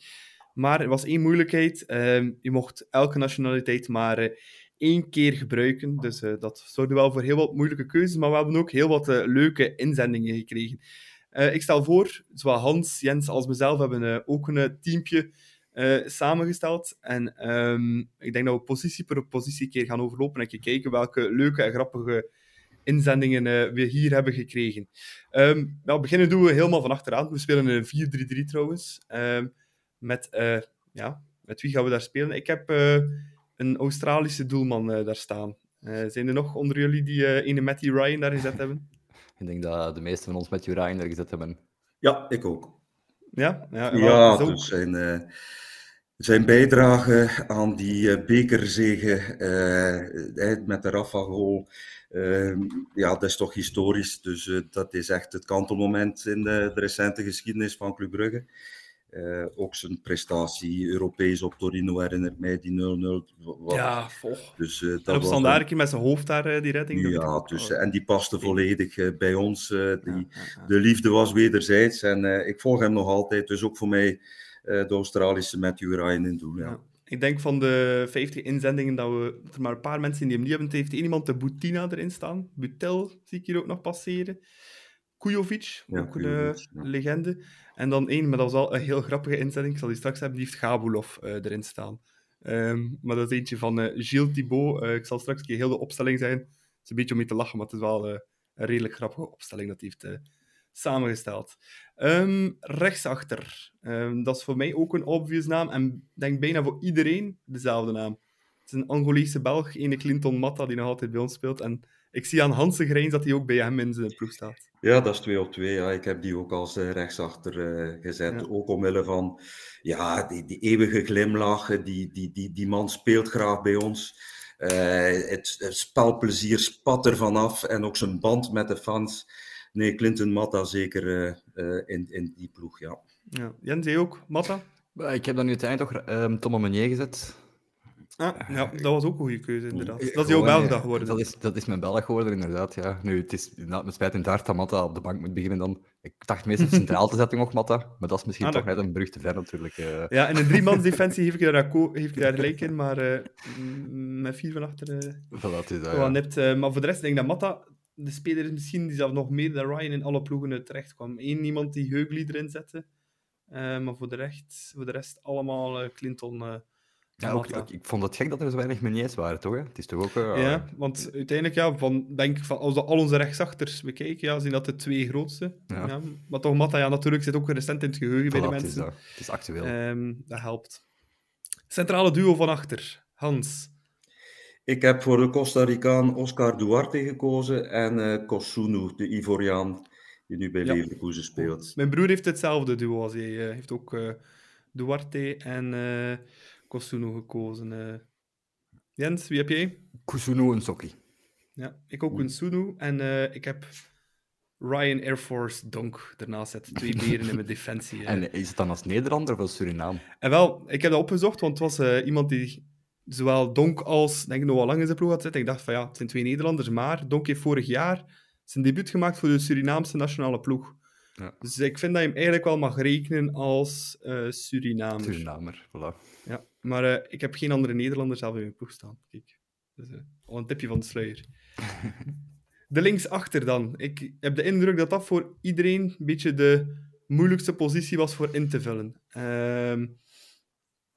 Maar er was één moeilijkheid. ehm, je mocht elke nationaliteit maar eh, één keer gebruiken. Dus eh, dat zorgde wel voor heel wat moeilijke keuzes. Maar we hebben ook heel wat leuke inzendingen gekregen. Ik stel voor, zowel Hans, Jens als mezelf hebben ook een teampje eh, samengesteld. En ehm, ik denk dat we positie per positie een keer gaan overlopen en kijken welke leuke en grappige inzendingen eh, we hier hebben gekregen. Ehm nou, beginnen doen we helemaal van achteraan. We spelen een 4-3-3 trouwens. Ehm, met, eh, ja, met wie gaan we daar spelen? Ik heb eh, een Australische doelman eh, daar staan. Eh, zijn er nog onder jullie die eh ene Matty Ryan daar gezet hebben? *laughs* Ik denk dat de meesten van ons met Ryan er gezet hebben. Ja, ik ook. Ja, ja, dus zijn, eh, zijn bijdrage aan die eh, bekerzege eh, met de Rafa-goal, eh, ja, dat is toch historisch. Dus dat is echt het kantelmoment in de, de recente geschiedenis van Club Brugge. Eh, ook zijn prestatie Europees op Torino herinnert mij, die 0-0. wa- ja, volg. Dus, eh, dat En op standaard met zijn hoofd daar, eh, die redding. Ja, dus, wel. en die paste volledig bij ons. die, Ja, ja, ja. de liefde was wederzijds en ik volg hem nog altijd. Dus ook voor mij de Australische Matthew Ryan in doel. Ja. Ja. Ik denk van de 50 inzendingen dat, we, dat er maar een paar mensen die hem niet hebben. Heeft één iemand de Boutina erin staan. Butel zie ik hier ook nog passeren. Kujovic, Ja, ook Kujovic, een ja. legende. En dan één, maar dat was al een heel grappige inzending. Ik zal die straks hebben, die heeft Gabulov eh, erin staan. Ehm, maar dat is eentje van eh, Gilles Thibault. Eh, ik zal straks een keer heel de opstelling zijn. Het is een beetje om mee te lachen, maar het is wel een redelijk grappige opstelling dat hij heeft samengesteld. Ehm, rechtsachter. Ehm, dat is voor mij ook een obvious naam. En denk bijna voor iedereen dezelfde naam. Het is een Angolese Belg, ene Clinton Matta, die nog altijd bij ons speelt. En ik zie aan Hans Grijns dat hij ook bij hem in zijn ploeg staat. Ja, dat is 2 op 2. Ja. Ik heb die ook als eh, rechtsachter eh, gezet. Ja. Ook omwille van ja, die, die eeuwige glimlach. Die, die, die, die man speelt graag bij ons. Eh, het, het spelplezier spat er vanaf. En ook zijn band met de fans. Nee, Clinton Matta zeker eh, eh, in, in die ploeg, ja. Ja. Jens, jij ook? Matta? Ik heb dan nu uiteindelijk toch Tom Meunier gezet. Ah, ja, dat was ook een goede keuze, inderdaad. Dat is jouw Belgdag geworden. Dat is, dat is mijn Belg geworden, inderdaad. Ja. Nu, het is inderdaad met spijt en daar dat Matta op de bank moet beginnen dan. Ik dacht meestal centraal te zetten nog Matta, maar dat is misschien Ah, toch dat- net een brug te ver natuurlijk. eh. Ja, in een driemansdefensie geef ik je daar, *laughs* geef ik je daar gelijk in, maar eh, met vier van achter eh Voilà, het is dat, wel ja. nipt. Eh, maar voor de rest denk ik dat Matta de speler is misschien die zelf nog meer dan Ryan in alle ploegen terecht kwam. Eén iemand die Heugli erin zette, eh, maar voor de, rest, voor de rest allemaal eh, Clinton. Eh, Ja, ook, Matta. ook- ik vond het gek dat er zo weinig Meuniers waren, toch? Hè? Het is toch ook... eh, Ja, want uiteindelijk, ja, van, denk ik, van, als we al onze rechtsachters bekijken, ja, zijn dat de twee grootste. Ja. Ja. maar toch, Matta, ja, natuurlijk zit ook recent in het geheugen bij de het, is mensen. dat. het is actueel. Ehm, dat helpt. Centrale duo van achter. Hans. Ik heb voor de Costa Ricaan Oscar Duarte gekozen en eh Kosunu, de Ivoriaan, die nu bij Ja. Leverkusen speelt. Mijn broer heeft hetzelfde duo als. Hij heeft ook eh, Duarte en eh Kosuno gekozen. eh. Jens, wie heb jij? Kusunu en Sokki. Ja, ik ook een Sunu. En eh, ik heb Ryan Air Force Donk ernaast zetten. Twee *laughs* beren in mijn defensie. eh. En is het dan als Nederlander of als Surinaam? En wel, ik heb dat opgezocht, want het was iemand die zowel Donk als, denk ik, nog wel lang in zijn ploeg had zitten. Ik dacht van ja, het zijn twee Nederlanders, maar Donk heeft vorig jaar zijn debuut gemaakt voor de Surinaamse nationale ploeg. Ja. Dus ik vind dat je hem eigenlijk wel mag rekenen als eh Surinamer. Surinamer, voilà. Ja, maar eh, ik heb geen andere Nederlander zelf in mijn ploeg staan. Kijk, dus, eh, al een tipje van de sluier. *laughs* de linksachter dan. Ik heb de indruk dat dat voor iedereen een beetje de moeilijkste positie was voor in te vullen. Ehm,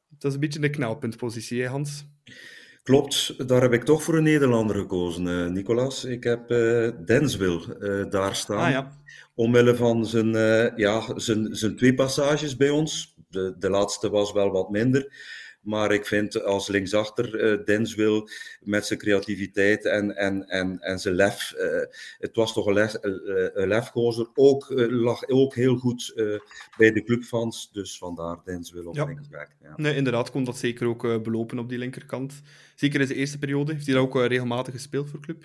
dat is een beetje een knelpuntpositie, hè, Hans? Klopt, daar heb ik toch voor een Nederlander gekozen, eh, Nicolas. Ik heb eh Denswil eh, daar staan. Ah ja, Omwille van zijn, ja, zijn, zijn twee passages bij ons. De, de laatste was wel wat minder. Maar ik vind als linksachter uh, Denswil met zijn creativiteit en, en, en, en zijn lef. Uh, het was toch een, lef, een lefgozer. Ook, lag ook heel goed bij de clubfans. Dus vandaar Denswil op ja. linksback. Ja. Nee, inderdaad, kon dat zeker ook belopen op die linkerkant. Zeker in zijn eerste periode heeft hij ook regelmatig gespeeld voor club.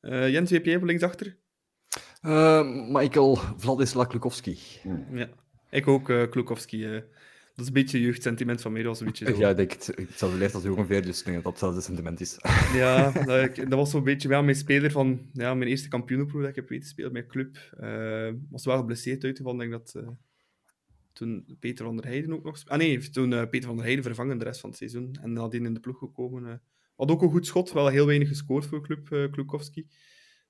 Jens, wie heb jij op linksachter? Michael Vladislav Klukowski. Ja, ik ook Klukowski. Dat is een beetje jeugdsentiment van mij, was een beetje zo. Ja, ik denk hetzelfde leeft als ongeveer, dus ik denk dat dat hetzelfde sentiment is. *laughs* Ja, *laughs* dat, dat was zo'n beetje wel mijn speler van ja, mijn eerste kampioenenproef dat ik heb weten spelen met club. Uh, was wel geblesseerd uit, want ik denk dat uh, toen Peter van der Heijden ook nog... Ah nee, toen uh, Peter van der Heijden vervangen de rest van het seizoen. En nadien in de ploeg gekomen. had ook een goed schot, wel heel weinig gescoord voor club Klukowski.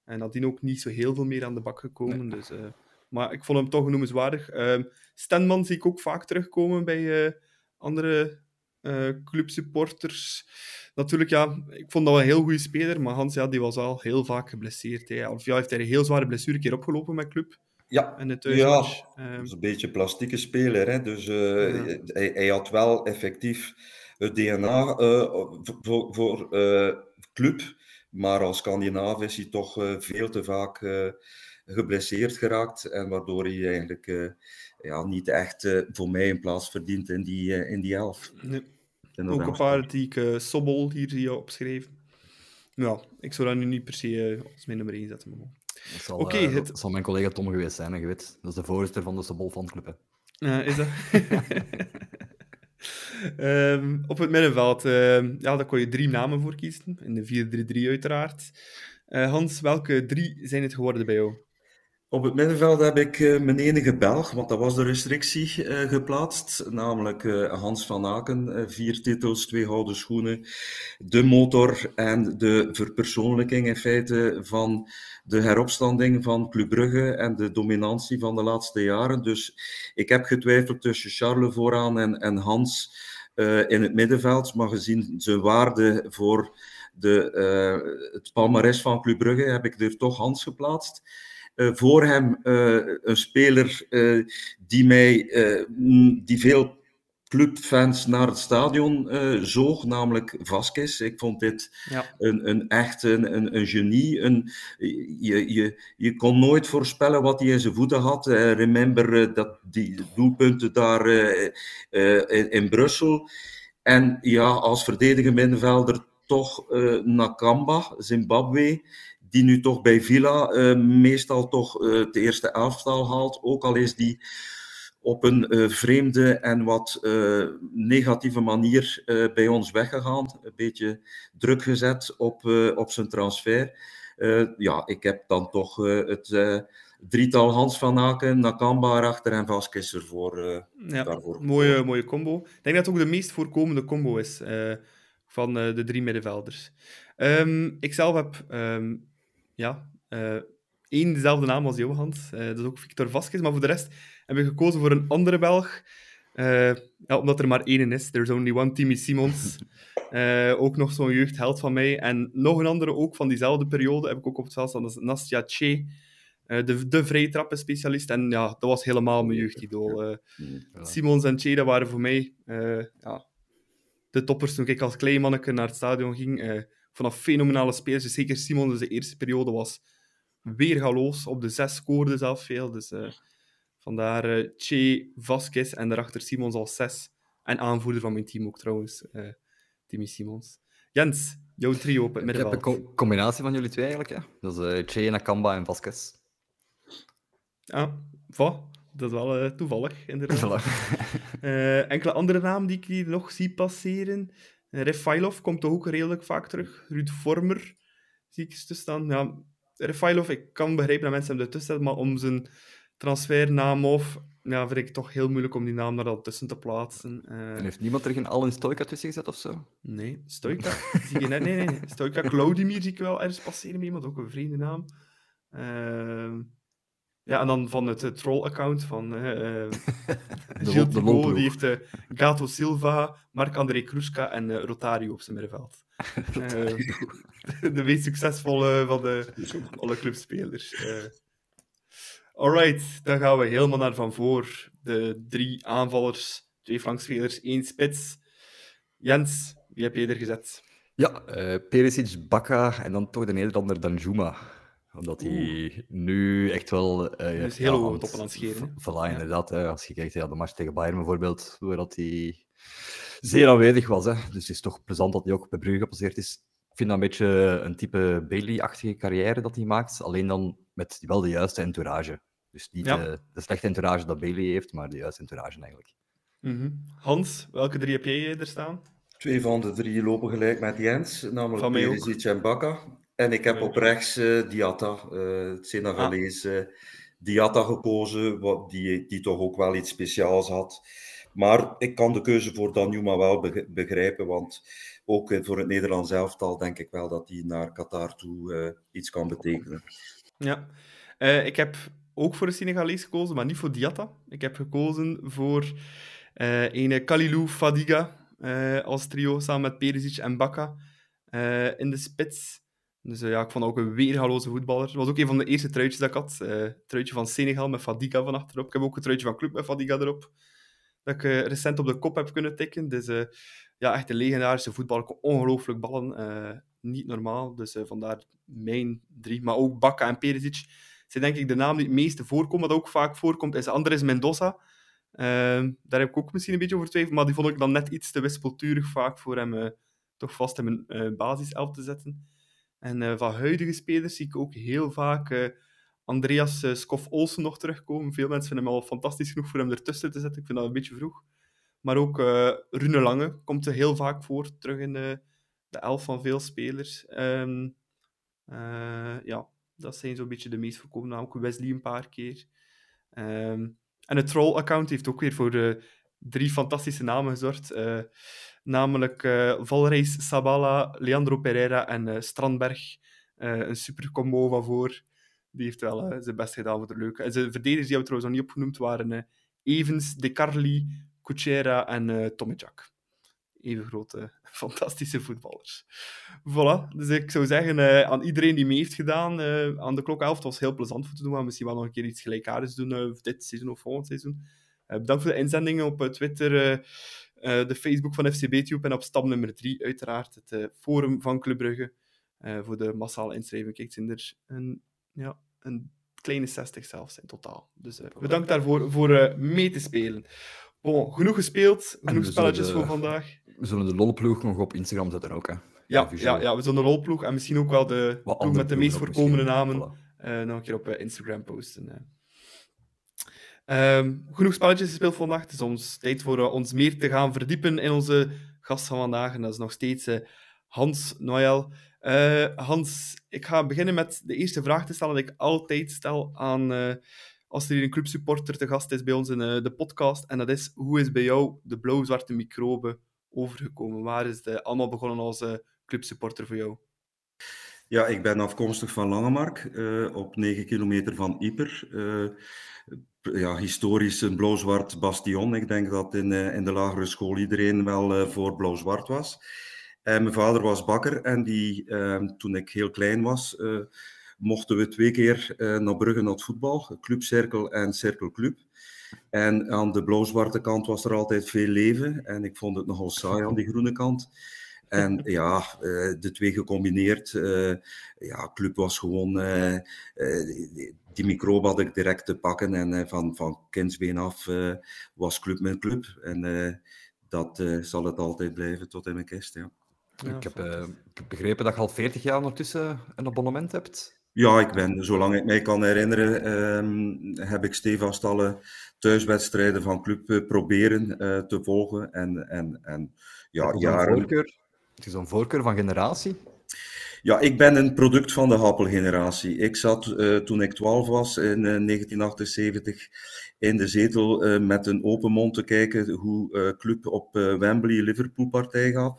En nadien ook niet zo heel veel meer aan de bak gekomen, nee. dus... Maar ik vond hem toch noemenswaardig. Uh, Stenman zie ik ook vaak terugkomen bij uh, andere uh, clubsupporters. Natuurlijk, ja, ik vond dat wel een heel goede speler, maar Hans ja, die was al heel vaak geblesseerd. Hè. Of ja, heeft hij een heel zware blessure keer opgelopen met club. Ja, en het ja um, is een beetje een plastieke speler. Hè. Dus uh, ja. hij, hij, had wel effectief het DNA uh, voor, voor uh, club, maar als Scandinavië is hij toch veel te vaak geblesseerd geraakt. En waardoor hij eigenlijk uh, ja, niet echt uh, voor mij een plaats verdient in die, uh, in die elf. Nee. Ook een paar die ik Sobbel hier zie opschreven. Ja, ik zou dat nu niet per se als mijn nummer 1 zetten. Maar... Dat zal, okay, het... dat zal mijn collega Tom geweest zijn, je weet. Dat is de voorzitter van de Sobol fanclub. is dat? um, *laughs* op het middenveld, uh, ja, daar kon je drie namen voor kiezen. In de 4-3-3 uiteraard. Uh, Hans, welke drie zijn het geworden bij jou? Op het middenveld heb ik uh, mijn enige Belg, want dat was de restrictie, uh, geplaatst. Namelijk uh, Hans van Aken. vier titels, twee gouden schoenen. De motor en de verpersoonlijking in feite van de heropstanding van Club Brugge en de dominantie van de laatste jaren. Dus ik heb getwijfeld tussen Charles vooraan en, en Hans in het middenveld. Maar gezien zijn waarde voor de, het palmares van Club Brugge heb ik er toch Hans geplaatst. Uh, voor hem uh, een speler uh, die mij, die veel clubfans naar het stadion zoog, namelijk Vasquez. Ik vond dit ja. een, een echt een, een, een genie. Een, je, je, je kon nooit voorspellen wat hij in zijn voeten had. remember dat die doelpunten daar in, in, Brussel. En ja, als verdedigende middenvelder toch Nakamba, Zimbabwe die nu toch bij Villa uh, meestal toch uh, de eerste elftal haalt. Ook al is die op een uh, vreemde en wat negatieve manier bij ons weggegaan. Een beetje druk gezet op, op zijn transfer. ja, ik heb dan toch het drietal Hans van Aken, Nakamba erachter en Vasquez ervoor. ja, daarvoor. Mooie, mooie combo. Ik denk dat het ook de meest voorkomende combo is van de drie middenvelders. Um, ik zelf heb um, ja, uh, één dezelfde naam als Johans. Uh, dat is ook Victor Vasquez. Maar voor de rest hebben we gekozen voor een andere Belg. Uh, ja, omdat er maar één is. There's only one Timmy Simons. *laughs* ook nog zo'n jeugdheld van mij. En nog een andere ook van diezelfde periode heb ik ook op het veld staan. Dat is Nastja Che. de, de vrijtrappen specialist. En ja, dat was helemaal mijn jeugdidool. Simons en Che, dat waren voor mij ja, de toppers toen ik als klein manneke naar het stadion ging vanaf fenomenale spelers. Dus zeker Simon, dus de eerste periode was weergaloos. Op de zes scoorde zelf veel. Dus uh, vandaar uh, Che, Vasquez en daarachter Simons als zes. En aanvoerder van mijn team ook trouwens, uh, Timmy Simons. Jens, jouw trio op het middenveld. Ik heb een co combinatie van jullie twee eigenlijk. Ja. Dat is Che, Nakamba en Vasquez. Ah, wat? Dat is wel toevallig, inderdaad. enkele andere namen die ik hier nog zie passeren. Refailov komt toch ook redelijk vaak terug. Ruud Vormer zie ik te staan. Ja, Refailov, ik kan begrijpen dat mensen hem ertussen zetten, maar om zijn transfernaam of ja, vind ik het toch heel moeilijk om die naam daar al tussen te plaatsen. Uh... En heeft niemand er geen Allen Stoika tussen gezet of zo? Nee, Stoika *laughs* zie je net. Nee, nee, Stoika Claudimir zie ik wel ergens passeren met iemand, ook een vriende naam. Uh... Ja, en dan van het troll-account van uh, *laughs* Gilles de die heeft uh, Gato Silva, Marc-André Kruska en uh, Rotario op zijn middenveld. de, *laughs* de meest succesvolle van de alle clubspelers. Alright, dan gaan we helemaal naar van voor. De drie aanvallers, twee flankspelers, één spits. Jens, wie heb je er gezet? Ja, uh, Perisic, Bakka en dan toch de Nederlander Danjuma. Omdat hij nu echt wel... Uh, dus heel hoog toppen aan het scheren. Voilà, inderdaad. als je kijkt naar de match tegen Bayern bijvoorbeeld, waar dat hij zeer aanwezig was. Hè. Dus het is toch plezant dat hij ook bij Brugge gepasseerd is. Ik vind dat een beetje een type Bailey-achtige carrière dat hij maakt. Alleen dan met wel de juiste entourage. Dus niet de, de, slechte entourage dat Bailey heeft, maar de juiste entourage eigenlijk. Mm Hans, welke drie heb jij er staan? Twee van de drie lopen gelijk met Jens, namelijk Perisic en Bakka. En ik heb op rechts uh, Diatta, uh, het Senegalese ah. Diatta gekozen, wat, die, die toch ook wel iets speciaals had. Maar ik kan de keuze voor Danjuma wel begrijpen, want ook voor het Nederlands elftal denk ik wel dat hij naar Qatar toe uh, iets kan betekenen. Ja, uh, ik heb ook voor de Senegalese gekozen, maar niet voor Diatta. Ik heb gekozen voor uh, een Kalilou Fadiga als trio, samen met Perisic en Bakka in de spits. Dus ja, ik vond ook een weergaloze voetballer. Het was ook een van de eerste truitjes dat ik had. truitje van Senegal met Fadiga van achterop. Ik heb ook een truitje van Club met Fadiga erop dat ik uh, recent op de kop heb kunnen tikken. Dus uh, ja, echt een legendarische voetballer. Ongelooflijk ballen. Uh, niet normaal. Dus vandaar mijn drie. Maar ook Bakka en Perisic zijn denk ik de namen die het meeste voorkomen. Wat ook vaak voorkomt is Andres Mendoza. Ehm, daar heb ik ook misschien een beetje over twijfel. Maar die vond ik dan net iets te wispelturig vaak voor hem toch vast in mijn basiself te zetten. En van huidige spelers zie ik ook heel vaak Andreas uh, Skof Olsen nog terugkomen. Veel mensen vinden hem al fantastisch genoeg voor hem ertussen te zetten. Ik vind dat een beetje vroeg. Maar ook Rune Lange komt er heel vaak voor, terug in de, elf van veel spelers. Um, uh, ja, dat zijn zo'n beetje de meest voorkomende. Ook Wesley een paar keer. Um, en het Troll-account heeft ook weer voor drie fantastische namen gezorgd. Uh, namelijk uh, Valreis Sabala, Leandro Pereira en Strandberg. een super combo van voor. Die heeft wel uh, zijn best gedaan voor de leuke. En zijn verdedigers die we trouwens nog niet opgenoemd waren uh, Evans, De Carli, Cucera en uh, Tomijak. Even grote, *laughs* fantastische voetballers. Voilà, dus ik zou zeggen aan iedereen die mee heeft gedaan aan de klok 11, het was heel plezant voor te doen, maar misschien wel nog een keer iets gelijkaardigs doen dit seizoen of volgend seizoen. bedankt voor de inzendingen op Twitter, de Facebook van FCB-Tube en op stap nummer 3 uiteraard het forum van Club Brugge. voor de massale inschrijving kijkt er een ja, een kleine 60 zelfs in totaal. Dus bedankt daarvoor voor mee te spelen. Bon, genoeg gespeeld, genoeg spelletjes voor vandaag. We zullen de lolploeg nog op Instagram zetten ook, hè? Ja, ja, ja, we zullen de lolploeg en misschien ook wel de ploeg met de meest voorkomende namen uh, nog een keer op Instagram posten. Um, genoeg spelletjes gespeeld vandaag. Het is ons tijd voor ons meer te gaan verdiepen in onze gast van vandaag. En dat is nog steeds Hans Noël. Uh, Hans, ik ga beginnen met de eerste vraag te stellen die ik altijd stel aan als er hier een clubsupporter te gast is bij ons in de podcast. En dat is, hoe is bij jou de blauw-zwarte microbe overgekomen? Waar is het allemaal begonnen als clubsupporter voor jou? Ja, ik ben afkomstig van Langemark, op 9 kilometer van Ieper. Ja, historisch een blauw-zwart bastion. Ik denk dat in, in de lagere school iedereen wel voor blauw-zwart was. En mijn vader was bakker en die, ehm, toen ik heel klein was, mochten we twee keer naar Brugge naar het voetbal, clubcirkel en cirkelclub. En aan de blauw-zwarte kant was er altijd veel leven en ik vond het nogal saai aan die groene kant. En *laughs* ja, uh, de twee gecombineerd, ja, club was gewoon, die microbe had ik direct te pakken en van, van kindsbeen af was club mijn club. En dat zal het altijd blijven tot in mijn kist, ja ik, heb, uh, begrepen dat je al 40 jaar ondertussen een abonnement hebt. Ja, ik ben, zolang ik mij kan herinneren, um, heb ik stevast alle thuiswedstrijden van club uh, proberen uh, te volgen. En, en, en ja, jaren... Voorkeur, het is een voorkeur van generatie? Ja, ik ben een product van de Happel-generatie. Ik zat uh, toen ik 12 was in uh, 1978 in de zetel uh, met een open mond te kijken hoe club op Wembley Liverpool partij gaat.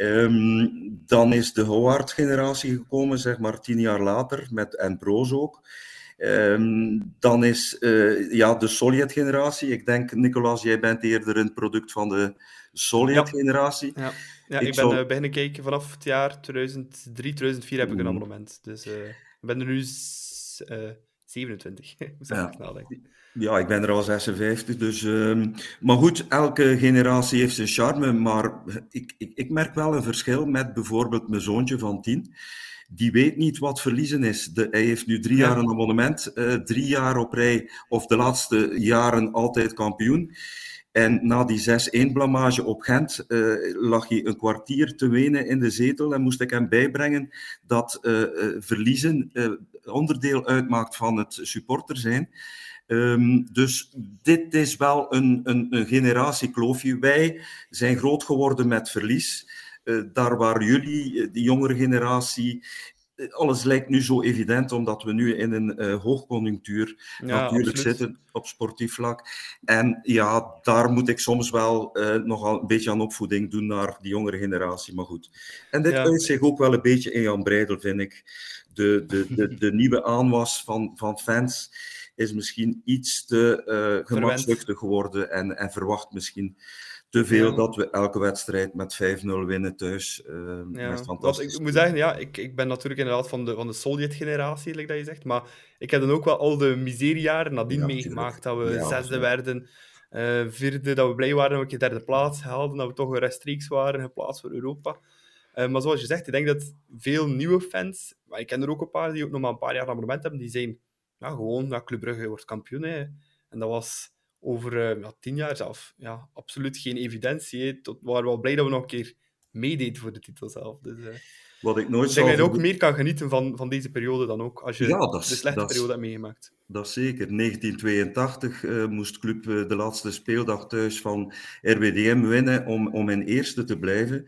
Um, dan is de Howard-generatie gekomen, zeg maar tien jaar later, met, en Broos ook. Um, dan is uh, ja, de Solid-generatie. Ik denk, Nicolas, jij bent eerder een product van de Solid-generatie. Ja. ja. Ik, ik ben zou... uh, beginnen kijken vanaf het jaar 2003, 2004 heb ik een abonnement. Dus uh, ik ben er nu 27. *laughs* Moet Ja. nadenken. Ja, ik ben er al 56, dus... ehm, maar goed, elke generatie heeft zijn charme, maar ik, ik, ik merk wel een verschil met bijvoorbeeld mijn zoontje van 10. Die weet niet wat verliezen is. De, hij heeft nu drie Ja. jaar een abonnement, eh, drie jaar op rij, of de laatste jaren altijd kampioen. En na die 6-1 blamage op Gent eh, lag hij een kwartier te wenen in de zetel en moest ik hem bijbrengen dat eh, eh, verliezen onderdeel uitmaakt van het supporter zijn. Ehm, dus dit is wel een, een, een generatiekloofje. Wij zijn groot geworden met verlies. Daar waar jullie, die jongere generatie, alles lijkt nu zo evident omdat we nu in een eh, hoogconjunctuur Ja, natuurlijk absoluut. zitten op sportief vlak. En ja, daar moet ik soms wel eh, nogal een beetje aan opvoeding doen naar die jongere generatie. Maar goed. En dit Ja. uit zich ook wel een beetje in Jan Breidel, vind ik. De, de, de, de *laughs* nieuwe aanwas van, van fans is misschien iets te gemakzuchtig geworden en, en verwacht misschien te veel Ja. dat we elke wedstrijd met 5-0 winnen thuis. eh Ja, dat is want fantastisch. ik moet zeggen, ja, ik, ik ben natuurlijk inderdaad van de, van de Sovjet-generatie, like dat je zegt, maar ik heb dan ook wel al de miseriejaren nadien Ja, meegemaakt. Dat we zesde werden, eh, vierde, dat we blij waren dat we een derde plaats haalden, dat we toch rechtstreeks waren, geplaatst voor Europa. Eh, maar zoals je zegt, ik denk dat veel nieuwe fans, maar ik ken er ook een paar die ook nog maar een paar jaar abonnement hebben, die zijn ja, gewoon, ja, Club Brugge wordt kampioen. Hè. En dat was over eh, ja, tien jaar zelf ja, absoluut geen evidentie. Hè. Tot, we waren wel blij dat we nog een keer meededen voor de titel zelf. Dus, eh, Wat ik nooit ik denk dat je ook meer kan genieten van, van deze periode dan ook, als je Ja, de slechte periode hebt meegemaakt. Dat zeker. 1982 eh, moest Club de laatste speeldag thuis van RWDM winnen om, om in eerste te blijven.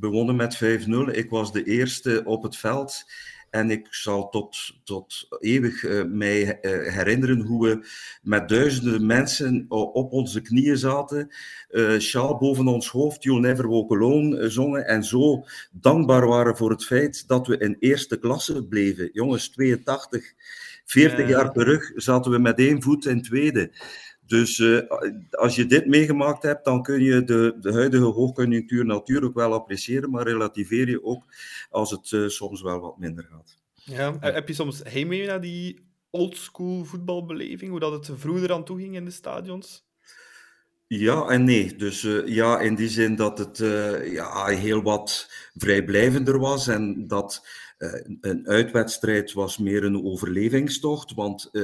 We wonnen met 5-0. Ik was de eerste op het veld. En ik zal tot, tot eeuwig eh, mij eh, herinneren hoe we met duizenden mensen op onze knieën zaten, eh sjaal boven ons hoofd, You'll Never Walk Alone zongen en zo dankbaar waren voor het feit dat we in eerste klasse bleven. Jongens, 82, 40 Ja. jaar terug zaten we met één voet in tweede. Dus eh, als je dit meegemaakt hebt, dan kun je de, de huidige hoogconjunctuur natuurlijk wel appreciëren, maar relativeer je ook als het eh, soms wel wat minder gaat. Ja. Eh, Heb je soms heimwee naar die oldschool voetbalbeleving, hoe dat het vroeger aan toe ging in de stadions? Ja en nee. Dus ja, in die zin dat het ja, heel wat vrijblijvender was en dat een uitwedstrijd was meer een overlevingstocht, want eh,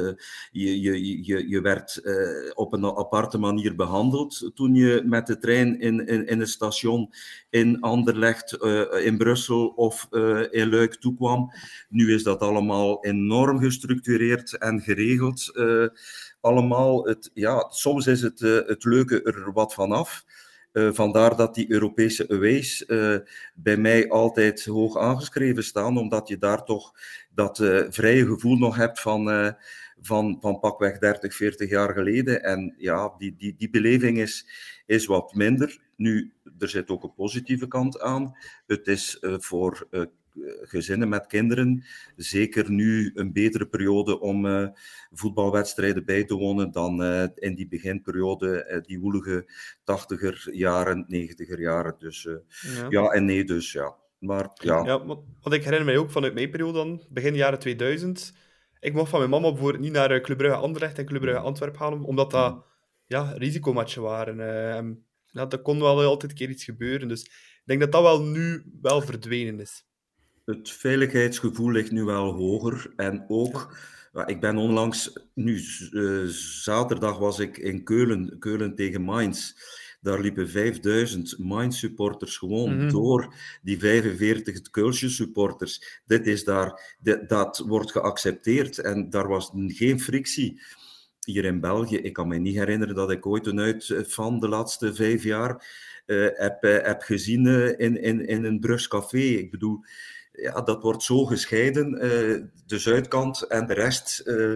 je, je, je, je werd eh, op een aparte manier behandeld toen je met de trein in, in, het station in Anderlecht, eh, in Brussel of eh, in Luik toekwam. Nu is dat allemaal enorm gestructureerd en geregeld. eh, allemaal, het, ja, soms is het, eh, het leuke er wat vanaf. Eh vandaar dat die Europese aways eh, bij mij altijd hoog aangeschreven staan, omdat je daar toch dat eh, vrije gevoel nog hebt van, van, van pakweg 30, 40 jaar geleden. En ja, die, die, die beleving is, is wat minder. Nu, er zit ook een positieve kant aan. Het is voor gezinnen met kinderen zeker nu een betere periode om eh, voetbalwedstrijden bij te wonen dan eh, in die beginperiode, eh, die woelige tachtiger jaren, negentiger jaren. Dus Ja. ja en nee, dus ja. Maar ja, Ja, want, ik herinner mij ook vanuit mijn periode dan, begin jaren 2000. Ik mocht van mijn mama bijvoorbeeld niet naar Club Brugge Anderlecht en Club Brugge Antwerpen gaan, omdat dat ja, risicomatchen waren. en ja, er kon wel altijd een keer iets gebeuren. Dus ik denk dat dat wel nu wel verdwenen is. Het veiligheidsgevoel ligt nu wel hoger. En ook, ik ben onlangs, nu eh, zaterdag was ik in Keulen, Keulen tegen Mainz. Daar liepen 5000 Mainz-supporters gewoon Mhm. door die 45 Keulse supporters. Dit is daar, dit- dat wordt geaccepteerd en daar was geen frictie. Hier in België, ik kan me niet herinneren dat ik ooit een uit van de laatste vijf jaar eh, heb, eh, heb gezien eh, in, in, in een Brugs café. Ik bedoel, ja, dat wordt zo gescheiden, eh, de zuidkant en de rest. eh,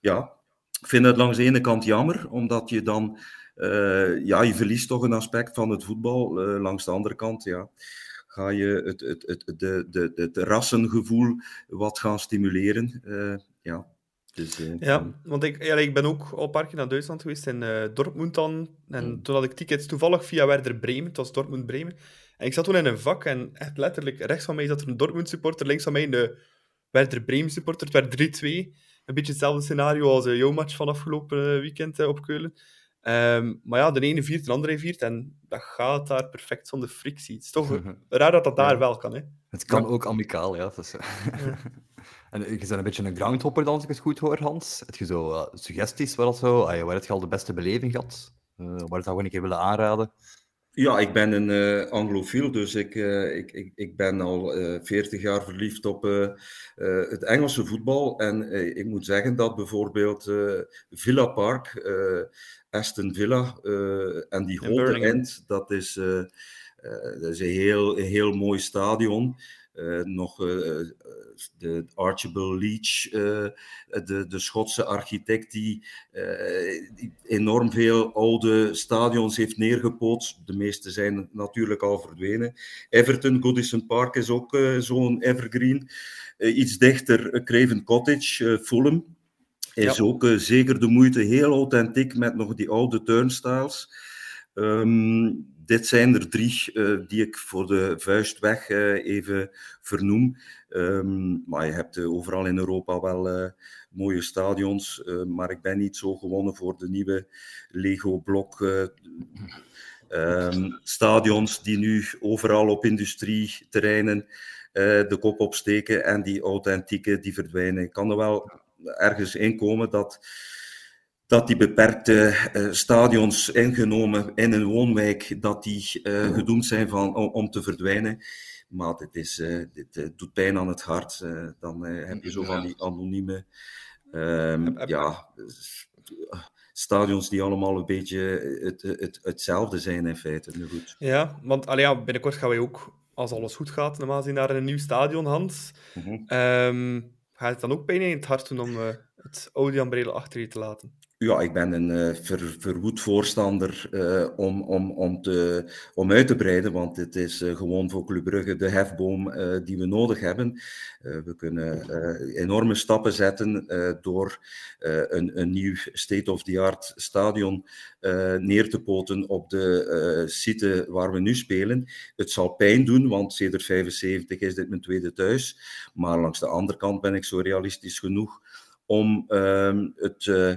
ja, ik vind het langs de ene kant jammer, omdat je dan, eh, ja, je verliest toch een aspect van het voetbal. Langs de andere kant, ja, ga je het, het, het, de, de, de, het rassengevoel wat gaan stimuleren. Ja, dus, Ja, want ik, ja, ik ben ook al een paar keer naar Duitsland geweest, in eh, Dortmund dan. En Mm. toen had ik tickets toevallig via Werder Bremen, het was Dortmund-Bremen. En ik zat toen in een vak en echt letterlijk rechts van mij zat er een Dortmund-supporter, links van mij een Werder Bremen-supporter. Het werd 3-2. een beetje hetzelfde scenario als uh, jouw match van afgelopen weekend op Keulen. Ehm, maar ja, de ene viert, de andere viert. En dat gaat daar perfect zonder frictie. Het is toch *laughs* raar dat dat daar wel kan. Hè? Het kan ook amicaal, ja. Is, *laughs* en je bent een beetje een groundhopper, dan, als ik het goed hoor, Hans. Heb je zo uh, suggesties waar, dat zo, ah, waar heb je al de beste beleving gehad? Uh, waar zou je een keer willen aanraden? Ja, ik ben een uh, anglofiel, dus ik, uh, ik, ik, ik ben al uh, 40 jaar verliefd op het Engelse voetbal. En ik moet zeggen dat bijvoorbeeld Villa Park, Aston Villa en die Holte End, dat is, dat is een, heel, een heel mooi stadion. Uh, nog uh, de Archibald Leach, de, de Schotse architect die, enorm veel oude stadions heeft neergepoot. De meeste zijn natuurlijk al verdwenen. Everton, Goodison Park is ook zo'n evergreen. iets dichter, Craven Cottage, Fulham. Is ja. ook zeker de moeite, heel authentiek met nog die oude turnstiles. Um, dit zijn er drie uh, die ik voor de vuist weg uh, even vernoem. Um, maar je hebt uh, overal in Europa wel mooie stadions. maar ik ben niet zo gewonnen voor de nieuwe Lego-blok. Um, stadions die nu overal op industrieterreinen de kop opsteken en die authentieke die verdwijnen. Ik kan er wel ergens in komen dat dat die beperkte uh, stadions ingenomen in een woonwijk, dat die uh, gedoemd zijn van, om, om, te verdwijnen. Maar dit, is, uh, dit doet pijn aan het hart. dan heb je zo van die anonieme... Um, ja, stadions die allemaal een beetje het, het, hetzelfde zijn in feite. Nu goed. Ja, want allee, ja, binnenkort gaan wij ook, als alles goed gaat, normaal zien naar een nieuw stadion, Hans. Mm -hmm. um, gaat het dan ook pijn in het hart doen om het oude Jan achter je te laten? Ja, ik ben een ver, verwoed voorstander uh, om, om, om, te, om uit te breiden, want het is uh, gewoon voor Club Brugge de hefboom die we nodig hebben. we kunnen enorme stappen zetten door een, een nieuw state-of-the-art stadion neer te poten op de site waar we nu spelen. Het zal pijn doen, want sinds 75 is dit mijn tweede thuis. Maar langs de andere kant ben ik zo realistisch genoeg om uh, het uh,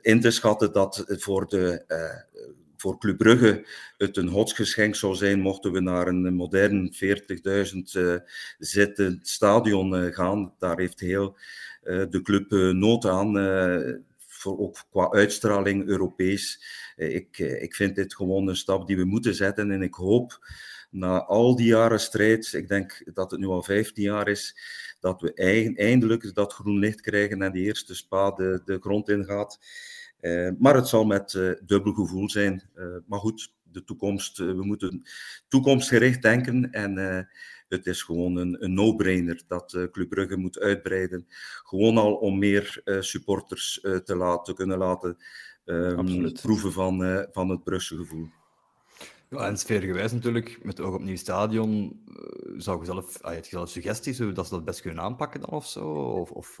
in te schatten dat voor, de, uh, voor Club Brugge het een godsgeschenk zou zijn mochten we naar een modern 40.000 zittend stadion gaan. Daar heeft heel de club nood aan, voor, ook qua uitstraling Europees. ik, ik vind dit gewoon een stap die we moeten zetten en ik hoop na al die jaren strijd, ik denk dat het nu al 15 jaar is, dat we eindelijk dat groen licht krijgen en die eerste spa de, de grond ingaat. Uh, maar het zal met uh, dubbel gevoel zijn. Uh, maar goed, de toekomst, we moeten toekomstgericht denken en het is gewoon een, een no-brainer dat Club Brugge moet uitbreiden. Gewoon al om meer supporters te, laten, te kunnen laten um, proeven van, van het Brugse gevoel. Ja, en sfeergewijs natuurlijk, met oog op nieuw stadion, uh, zou je zelf, ah, je zelf suggesties dat ze dat best kunnen aanpakken dan of zo? Of, of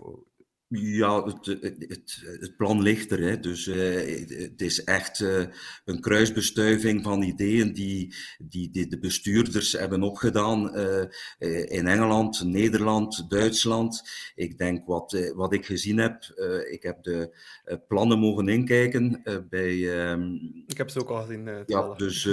ja, het, het, het, plan ligt er. Hè. Dus uh, het is echt uh, een kruisbestuiving van ideeën die, die, die de bestuurders hebben opgedaan uh, in Engeland, Nederland, Duitsland. Ik denk wat, wat ik gezien heb, ik heb de plannen mogen inkijken bij... Um, ik heb ze ook al gezien. ja, dus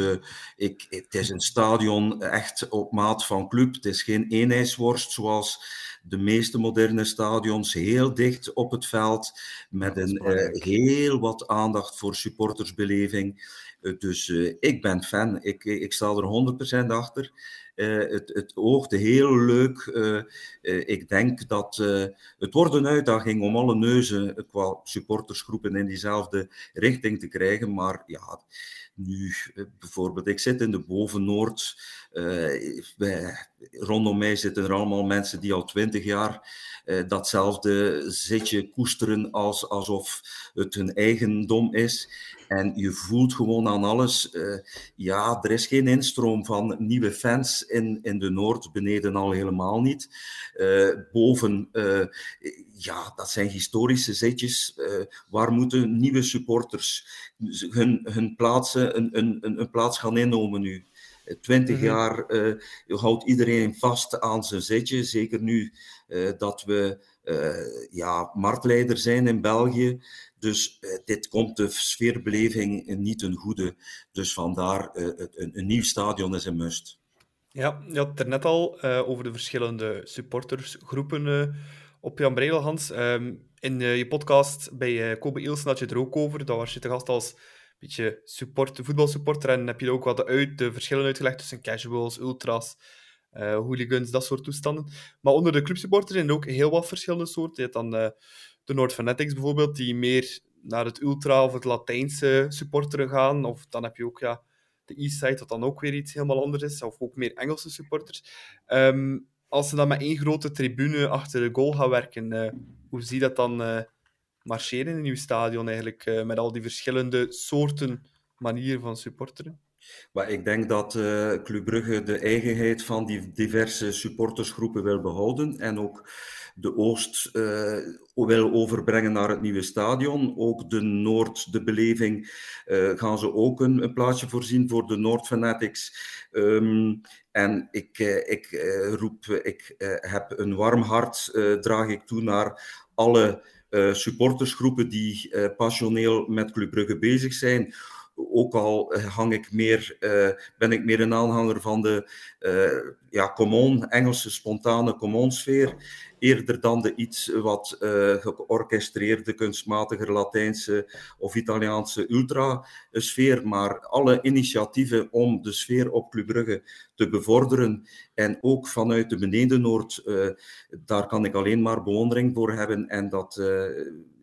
ik, het is een stadion echt op maat van club. Het is geen eenheidsworst zoals de meeste moderne stadions heel dicht op het veld, met een uh, heel wat aandacht voor supportersbeleving. Uh, dus uh, ik ben fan, ik, ik sta er 100% achter. het, het oogde heel leuk. ik denk dat het wordt een uitdaging om alle neuzen qua supportersgroepen in diezelfde richting te krijgen, maar ja nu, eh, bijvoorbeeld, ik zit in de Boven-Noord. Uh, rondom mij zitten er allemaal mensen die al twintig jaar uh, datzelfde zitje koesteren als, alsof het hun eigendom is. En je voelt gewoon aan alles, uh, ja, er is geen instroom van nieuwe fans in, in de Noord, beneden al helemaal niet. boven, ja, dat zijn historische zitjes. waar moeten nieuwe supporters hun, hun plaatsen, een, een, een plaats gaan innemen nu. Eh, twintig mm jaar houdt iedereen vast aan zijn zitje. Zeker nu dat we ja, marktleider zijn in België. Dus dit komt de sfeerbeleving niet ten goede. Dus vandaar een, een nieuw stadion is een must. Ja, je had het er net al over de verschillende supportersgroepen op Jan Breidel, Hans. Um, in je podcast bij Kobe Ilsen had je het er ook over. Daar was je te gast als beetje support, voetbalsupporter en heb je ook wat uit, de verschillen uitgelegd tussen casuals, ultras, hooligans, dat soort toestanden. Maar onder de clubsupporters zijn er ook heel wat verschillende soorten. Je hebt dan de Noord Fanatics bijvoorbeeld, die meer naar het ultra of het Latijnse supporteren gaan. Of dan heb je ook ja, de Eastside, wat dan ook weer iets helemaal anders is, of ook meer Engelse supporters. Ehm, als ze dan met één grote tribune achter de goal gaan werken, uh, hoe zie je dat dan uh, marcheren in nieuw stadion eigenlijk, uh, met al die verschillende soorten manieren van supporteren? Maar ik denk dat uh, Club Brugge de eigenheid van die diverse supportersgroepen wil behouden en ook de Oost uh, wil overbrengen naar het nieuwe stadion. Ook de Noord, de beleving, uh, gaan ze ook een, een, plaatsje voorzien voor de Noord Fanatics. Um, en ik, ik roep, ik heb een warm hart, draag ik toe naar alle supportersgroepen die passioneel met Club Brugge bezig zijn ook al hang ik meer, uh, ben ik meer een aanhanger van de uh, ja, common, Engelse spontane common sfeer, eerder dan de iets wat georchestreerde, kunstmatiger Latijnse of Italiaanse ultra-sfeer. Maar alle initiatieven om de sfeer op Club Brugge te bevorderen en ook vanuit de Beneden-Noord, daar kan ik alleen maar bewondering voor hebben. En dat,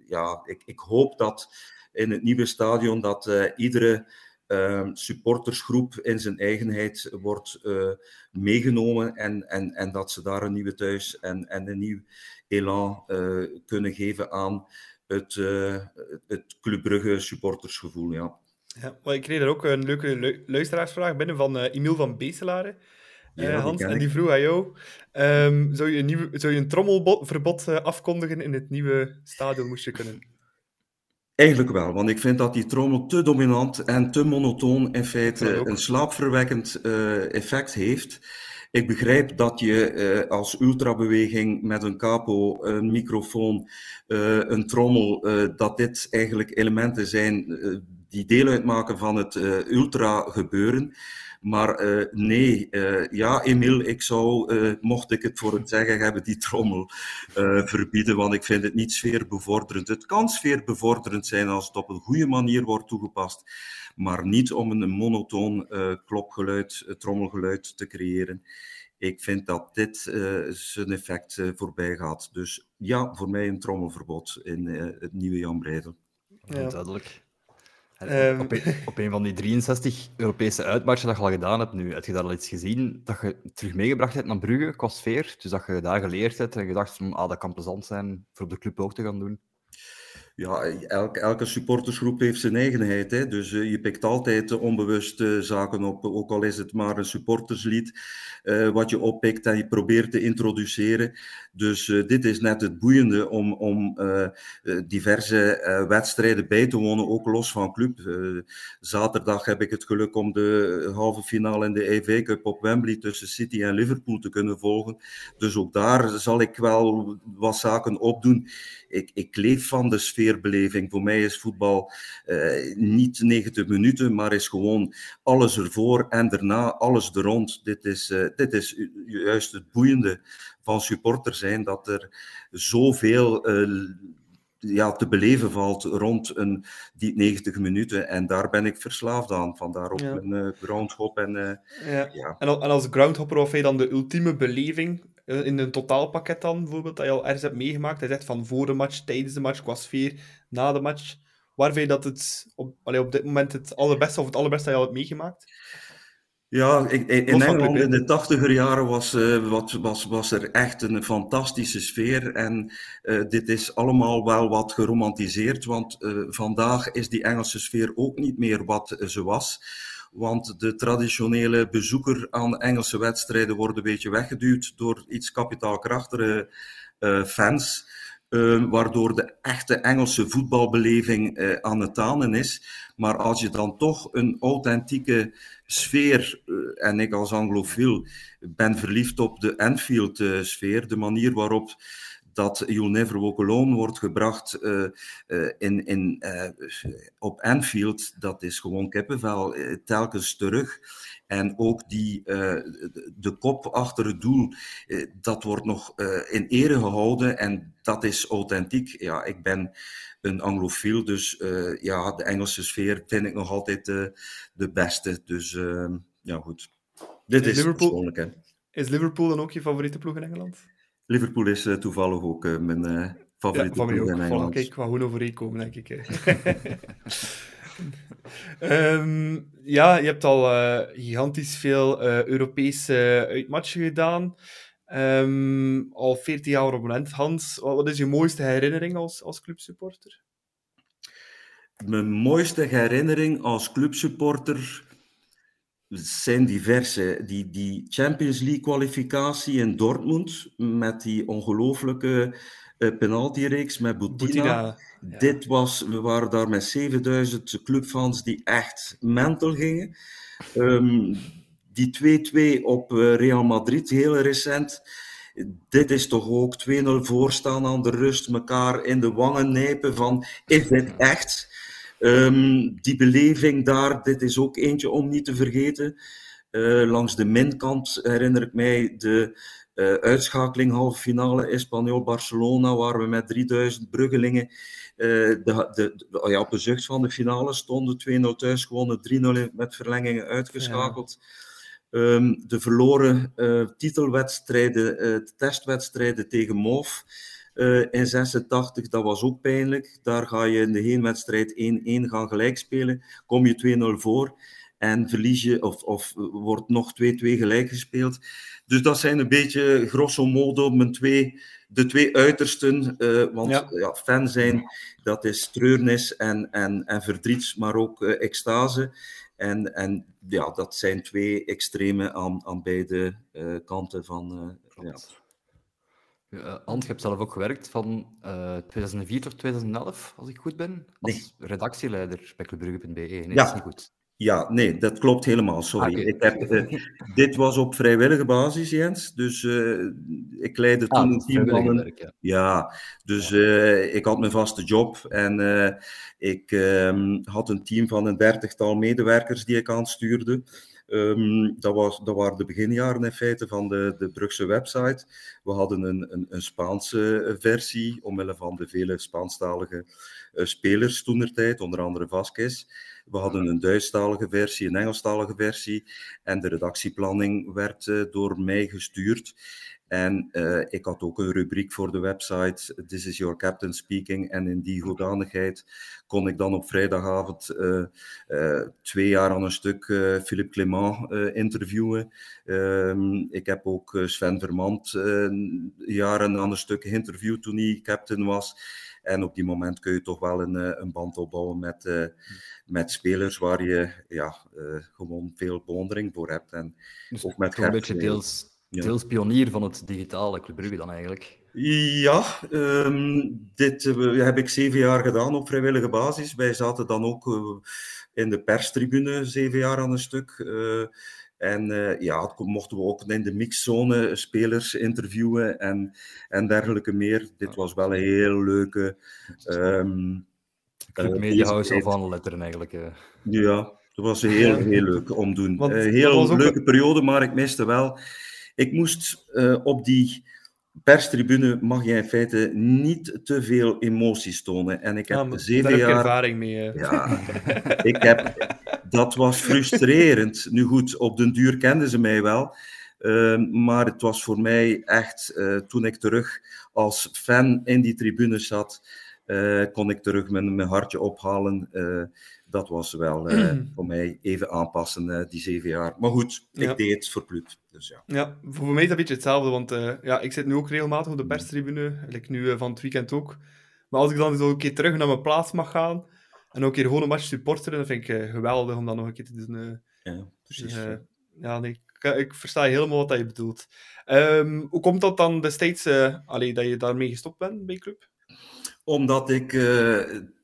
ja, ik, ik hoop dat in het nieuwe stadion dat uh, iedere uh, supportersgroep in zijn eigenheid wordt uh, meegenomen en, en, en dat ze daar een nieuwe thuis en, en een nieuw elan uh, kunnen geven aan het, het Club Brugge supportersgevoel. Ja. Ja, maar ik kreeg er ook een leuke lu luisteraarsvraag binnen van Emiel van Beeselare. Ja, Hans, en die vroeg aan jou: um, zou, je een nieuw, zou je een trommelverbod afkondigen in het nieuwe stadion? Moest je kunnen? Eigenlijk wel, want ik vind dat die trommel te dominant en te monotoon in feite een slaapverwekkend uh, effect heeft. Ik begrijp dat je uh, als ultrabeweging met een capo, een microfoon, uh, een trommel, dat dit eigenlijk elementen zijn die deel uitmaken van het ultra gebeuren. Maar uh, nee, uh, ja, Emil, ik zou, uh, mocht ik het voor het zeggen hebben, die trommel verbieden, want ik vind het niet sfeerbevorderend. Het kan sfeerbevorderend zijn als het op een goede manier wordt toegepast, maar niet om een monotoon klokgeluid, trommelgeluid te creëren. Ik vind dat dit zijn effect voorbij gaat. Dus ja, voor mij een trommelverbod in het nieuwe Jan Breidel. Ja. Duidelijk. Um, op, een, op, een, van die 63 Europese uitmarchen dat je al gedaan hebt nu, heb je daar al iets gezien dat je terug meegebracht hebt naar Brugge qua sfeer? Dus dat je daar geleerd hebt en gedacht van, ah, dat kan plezant zijn voor de club ook te gaan doen? Ja, elke, elke supportersgroep heeft zijn eigenheid. Hè? Dus uh, je pikt altijd onbewust zaken op, ook al is het maar een supporterslied, uh, wat je oppikt en je probeert te introduceren. Dus uh, dit is net het boeiende om, om diverse wedstrijden bij te wonen, ook los van club. zaterdag heb ik het geluk om de halve finale in de EV Cup op Wembley tussen City en Liverpool te kunnen volgen. Dus ook daar zal ik wel wat zaken opdoen. Ik, ik leef van de sfeer sfeerbeleving. Voor mij is voetbal niet 90 minuten, maar is gewoon alles ervoor en daarna alles er rond. Dit is, dit is juist het boeiende van supporter zijn, dat er zoveel uh, ja, te beleven valt rond een, die 90 minuten. En daar ben ik verslaafd aan. Vandaar ook ja. mijn uh, groundhop. En, uh, ja. ja. En, als groundhopper, of je dan de ultieme beleving in een totaalpakket dan, bijvoorbeeld, dat je al ergens hebt meegemaakt? Hij zegt van voor de match, tijdens de match, qua sfeer, na de match. Waar vind je dat het op, allee, op dit moment het allerbeste of het allerbeste dat je al hebt meegemaakt? Ja, in, in Engeland in de tachtiger jaren was, uh, wat, was, was er echt een fantastische sfeer. En uh, dit is allemaal wel wat geromantiseerd, want uh, vandaag is die Engelse sfeer ook niet meer wat ze was. Want de traditionele bezoeker aan Engelse wedstrijden wordt een beetje weggeduwd door iets kapitaalkrachtige fans. Uh, waardoor de echte Engelse voetbalbeleving uh, aan het tanen is. Maar als je dan toch een authentieke sfeer, uh, en ik als anglofiel ben verliefd op de Anfield-sfeer, de manier waarop dat You'll Never Walk Alone wordt gebracht uh, uh, in, in, uh, op Anfield, dat is gewoon kippenvel, telkens terug. En ook die, de, de kop achter het doel, dat wordt nog in ere gehouden en dat is authentiek. Ja, ik ben een anglofiel, dus ja, de Engelse sfeer vind ik nog altijd de beste. Dus ja, goed. Dit is, is persoonlijk, hè. Is Liverpool dan ook je favoriete ploeg in Engeland? Liverpool is uh, toevallig ook uh, mijn uh, favoriete ja, ploeg in Engeland. Kijk, ik ga gewoon overeenkomen, denk ik. um, *laughs* ja, je hebt al gigantisch veel Europese uitmatchen gedaan. Um, al 14 jaar op moment. Hans, wat is je mooiste herinnering als, als clubsupporter? Mijn mooiste herinnering als clubsupporter zijn diverse. Die, die Champions League kwalificatie in Dortmund met die ongelooflijke uh, penaltyreeks met Boutina. Dit was, we waren daar met 7000 clubfans die echt mental gingen. Um, die 2-2 op uh, Real Madrid, heel recent. Dit is toch ook 2-0 voorstaan aan de rust, elkaar in de wangen nijpen van is dit echt? Um, die beleving daar, dit is ook eentje om niet te vergeten. Uh, langs de minkant herinner ik mij de uh, uitschakeling halve finale Espanyol-Barcelona, waar we met 3000 bruggelingen uh, de, de, de, ja, op de zucht van de finale stonden. 2-0 thuis gewonnen, 3-0 met verlengingen uitgeschakeld. Ja. Um, de verloren titelwedstrijden, testwedstrijden tegen Moof. Uh, in 86, dat was ook pijnlijk. Daar ga je in de heenwedstrijd 1-1 gaan gelijk spelen. Kom je 2-0 voor en verlies je, of, of wordt nog 2-2 gelijk gespeeld. Dus dat zijn een beetje grosso modo mijn twee, de twee uitersten. Uh, want ja. ja. fan zijn, dat is treurnis en, en, en verdriet, maar ook uh, extase. En, en ja, dat zijn twee extreme aan, aan beide kanten van. ja. Uh, Ant, je hebt zelf ook gewerkt van uh, 2004 tot 2011, als ik goed ben, als nee. redactieleider bij clubbrugge.be. Nee, ja. dat is niet goed. Ja, nee, dat klopt helemaal. Sorry. Ah, okay. ik heb, uh, *laughs* dit was op vrijwillige basis, Jens. Dus uh, ik leidde toen ah, een team van. Werk, ja. ja. dus ja. Uh, ik had mijn vaste job en ik um, had een team van een dertigtal medewerkers die ik aanstuurde. Um, dat, was, dat waren de beginjaren in feite van de, de Brugse website. We hadden een, een, een Spaanse versie, omwille van de vele Spaanstalige uh, spelers toen der tijd, onder andere Vasquez. We hadden een Duitsstalige versie, een Engelstalige versie. En de redactieplanning werd uh, door mij gestuurd. En uh, ik had ook een rubriek voor de website, This is your captain speaking. En in die hoedanigheid kon ik dan op vrijdagavond uh, uh, twee jaar aan een stuk Philippe Clément interviewen. Ehm, ik heb ook Sven Vermand jaren aan een stuk geïnterviewd toen hij captain was. En op die moment kun je toch wel een, een band opbouwen met, uh, met spelers waar je ja, uh, gewoon veel bewondering voor hebt. En dus ook met een beetje deels ja. deels pionier van het digitale Club Brugge dan eigenlijk. Ja, um, dit uh, heb ik zeven jaar gedaan op vrijwillige basis. Wij zaten dan ook uh, in de perstribune zeven jaar aan een stuk. Uh, en ja, mochten we ook in de mixzone spelers interviewen en, en dergelijke meer. Dit was wel een heel leuke... Um, Club Media House of alle letteren eigenlijk. Ja, dat was heel, heel leuk om te doen. Want, heel leuke ook... periode, maar ik miste wel ik moest uh, op die perstribune mag je in feite niet te veel emoties tonen. En ik heb ja, zeven daar jaar... Heb ervaring mee. Ja, ik heb... Dat was frustrerend. Nu goed, op den duur kenden ze mij wel. Uh, maar het was voor mij echt, uh, toen ik terug als fan in die tribune zat, uh, kon ik terug mijn, mijn hartje ophalen dat was wel uh, voor mij even aanpassen, uh, die zeven jaar. Maar goed, ik ja. deed het voor club. Dus ja. ja, voor mij is dat een beetje hetzelfde, want uh, ja, ik zit nu ook regelmatig op de perstribune, like nu van het weekend ook. Maar als ik dan zo een keer terug naar mijn plaats mag gaan en ook een keer gewoon een match supporteren, dan vind ik geweldig om dat nog een keer te doen. ja, precies. Dus, ja, nee, ik, ik, versta helemaal wat je bedoelt. Um, hoe komt dat dan destijds, allee, dat je daarmee gestopt bent bij club? Omdat ik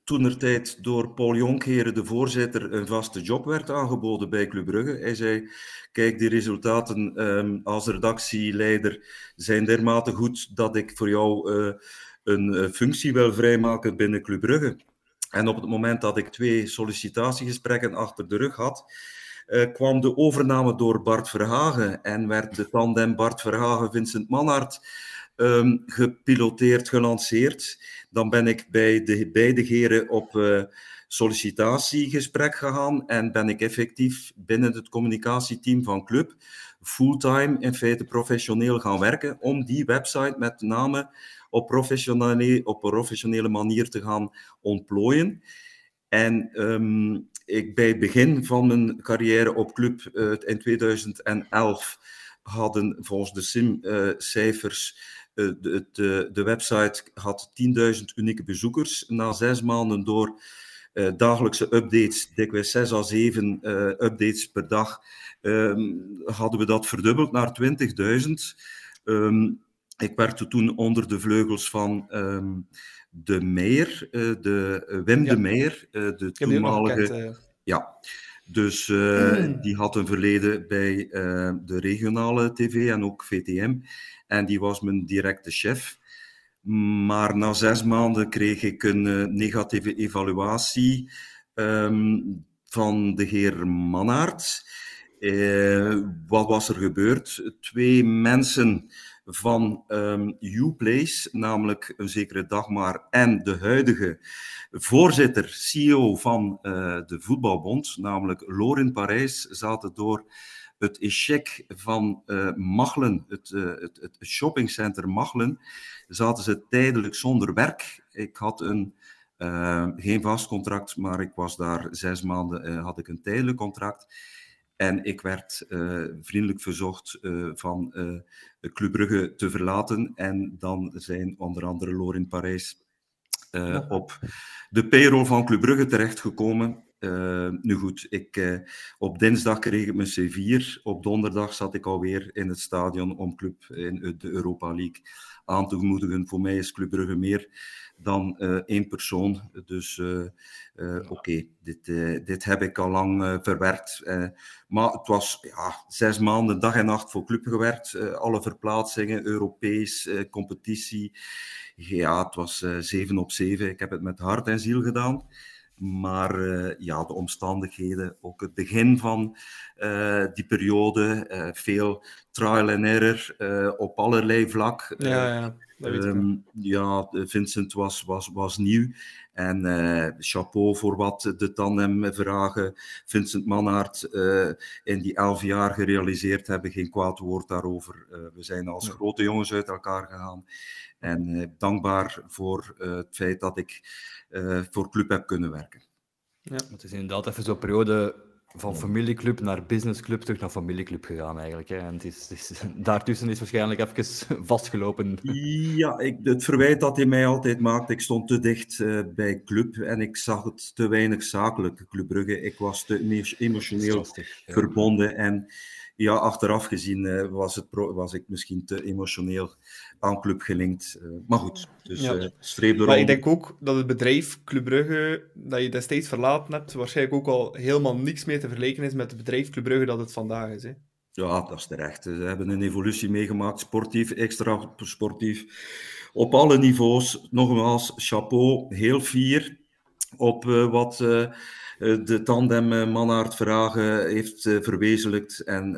toenertijd door Paul Jonkheren, de voorzitter, een vaste job werd aangeboden bij Club Brugge. Hij zei, kijk, die resultaten um, als redactieleider zijn dermate goed dat ik voor jou uh, een uh, functie wil vrijmaken binnen Club Brugge. En op het moment dat ik twee sollicitatiegesprekken achter de rug had, uh, kwam de overname door Bart Verhagen en werd de tandem Bart Verhagen-Vincent Manhart um, gepiloteerd, gelanceerd. Dan ben ik bij de beide heren op uh, sollicitatiegesprek gegaan en ben ik effectief binnen het communicatieteam van Club fulltime, in feite professioneel gaan werken om die website met name op professionele, op professionele manier te gaan ontplooien. En um, ik, bij het begin van mijn carrière op club uh, in 2011 hadden volgens de SIM-cijfers de, de, de, website had 10.000 unieke bezoekers. Na zes maanden door uh, dagelijkse updates, dikwijls 6 à 7 updates per dag, um, hadden we dat verdubbeld naar 20.000. Um, ik werkte toen onder de vleugels van um, de Meijer, uh, de Wim ja. de Meijer, de toenmalige. Ja, dus mm. *clears throat* die had een verleden bij de regionale tv en ook VTM. En die was mijn directe chef. Maar na zes maanden kreeg ik een negatieve evaluatie um, van de heer Mannaert. wat was er gebeurd? Twee mensen van um, Uplace, namelijk een zekere Dagmar en de huidige voorzitter, CEO van uh, de Voetbalbond, namelijk Lorin Parijs, zaten door het échec van uh, Machelen, het, uh, het, het shoppingcenter Machelen, zaten ze tijdelijk zonder werk. Ik had een, geen vast contract, maar ik was daar zes maanden, had ik een tijdelijk contract. En ik werd vriendelijk verzocht van Club Brugge te verlaten. En dan zijn onder andere Lorin Parijs op de payroll van Club Brugge terechtgekomen. Nu goed, ik, op dinsdag kreeg ik mijn C4. Op donderdag zat ik alweer in het stadion om Club in de Europa League aan te moedigen. Voor mij is Club Brugge meer dan uh, één persoon. Dus uh, oké, okay, dit, dit heb ik al lang verwerkt. maar het was ja, zes maanden dag en nacht voor club gewerkt. alle verplaatsingen, Europees, competitie. Ja, het was zeven op zeven. Ik heb het met hart en ziel gedaan. Maar uh, ja, de omstandigheden, ook het begin van uh, die periode, uh, veel trial and error op allerlei vlak. Ja, ja. Um, ja, Vincent was, was, was nieuw. En chapeau voor wat de tandem vragen Vincent Mannaert in die elf jaar gerealiseerd hebben. Geen kwaad woord daarover. We zijn als ja. grote jongens uit elkaar gegaan. En dankbaar voor het feit dat ik voor club heb kunnen werken. Ja. Het is inderdaad even zo'n periode van familieclub naar businessclub terug naar familieclub gegaan eigenlijk. Hè. En het is, het is, *laughs* daartussen is waarschijnlijk even *laughs* vastgelopen. Ja, ik, het verwijt dat hij mij altijd maakte. Ik stond te dicht uh, bij club en ik zag het te weinig zakelijk, Club Brugge. Ik was te emotioneel verbonden en ja, achteraf gezien uh, was, het was ik misschien te emotioneel aan Club gelinkt. Uh, maar goed, dus ja. uh, streep door. Maar ik denk ook dat het bedrijf Club Brugge, dat je destijds verlaten hebt, waarschijnlijk ook al helemaal niks meer te vergelijken is met het bedrijf Club Brugge dat het vandaag is. Hè? Ja, dat is terecht. Ze hebben een evolutie meegemaakt, sportief, extra sportief, op alle niveaus. Nogmaals, chapeau, heel fier op uh, wat uh, de tandem uh, Mannaert Vragen heeft verwezenlijkt. En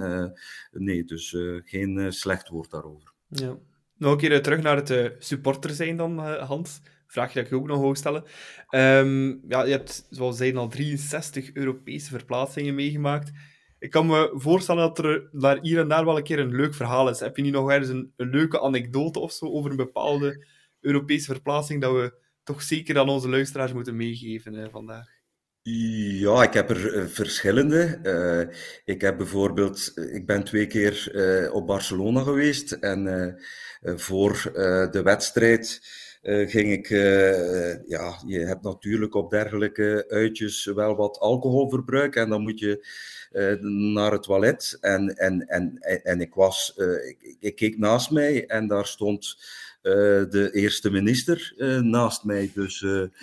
nee, dus geen slecht woord daarover. Ja. Nog een keer terug naar het supporter zijn dan, Hans. Vraag dat ik ook nog hoog stellen. Um, ja, je hebt, zoals zeiden, al 63 Europese verplaatsingen meegemaakt. Ik kan me voorstellen dat er daar hier en daar wel een keer een leuk verhaal is. Heb je niet nog ergens een, leuke anekdote of zo over een bepaalde Europese verplaatsing dat we toch zeker aan onze luisteraars moeten meegeven uh, vandaag? Ja, ik heb er uh, verschillende. Uh, ik heb bijvoorbeeld, ik ben twee keer op Barcelona geweest en voor de wedstrijd ging ik, ja, je hebt natuurlijk op dergelijke uitjes wel wat alcoholverbruik en dan moet je naar het toilet en, en, en, en ik was, ik, ik keek naast mij en daar stond de eerste minister naast mij. Dus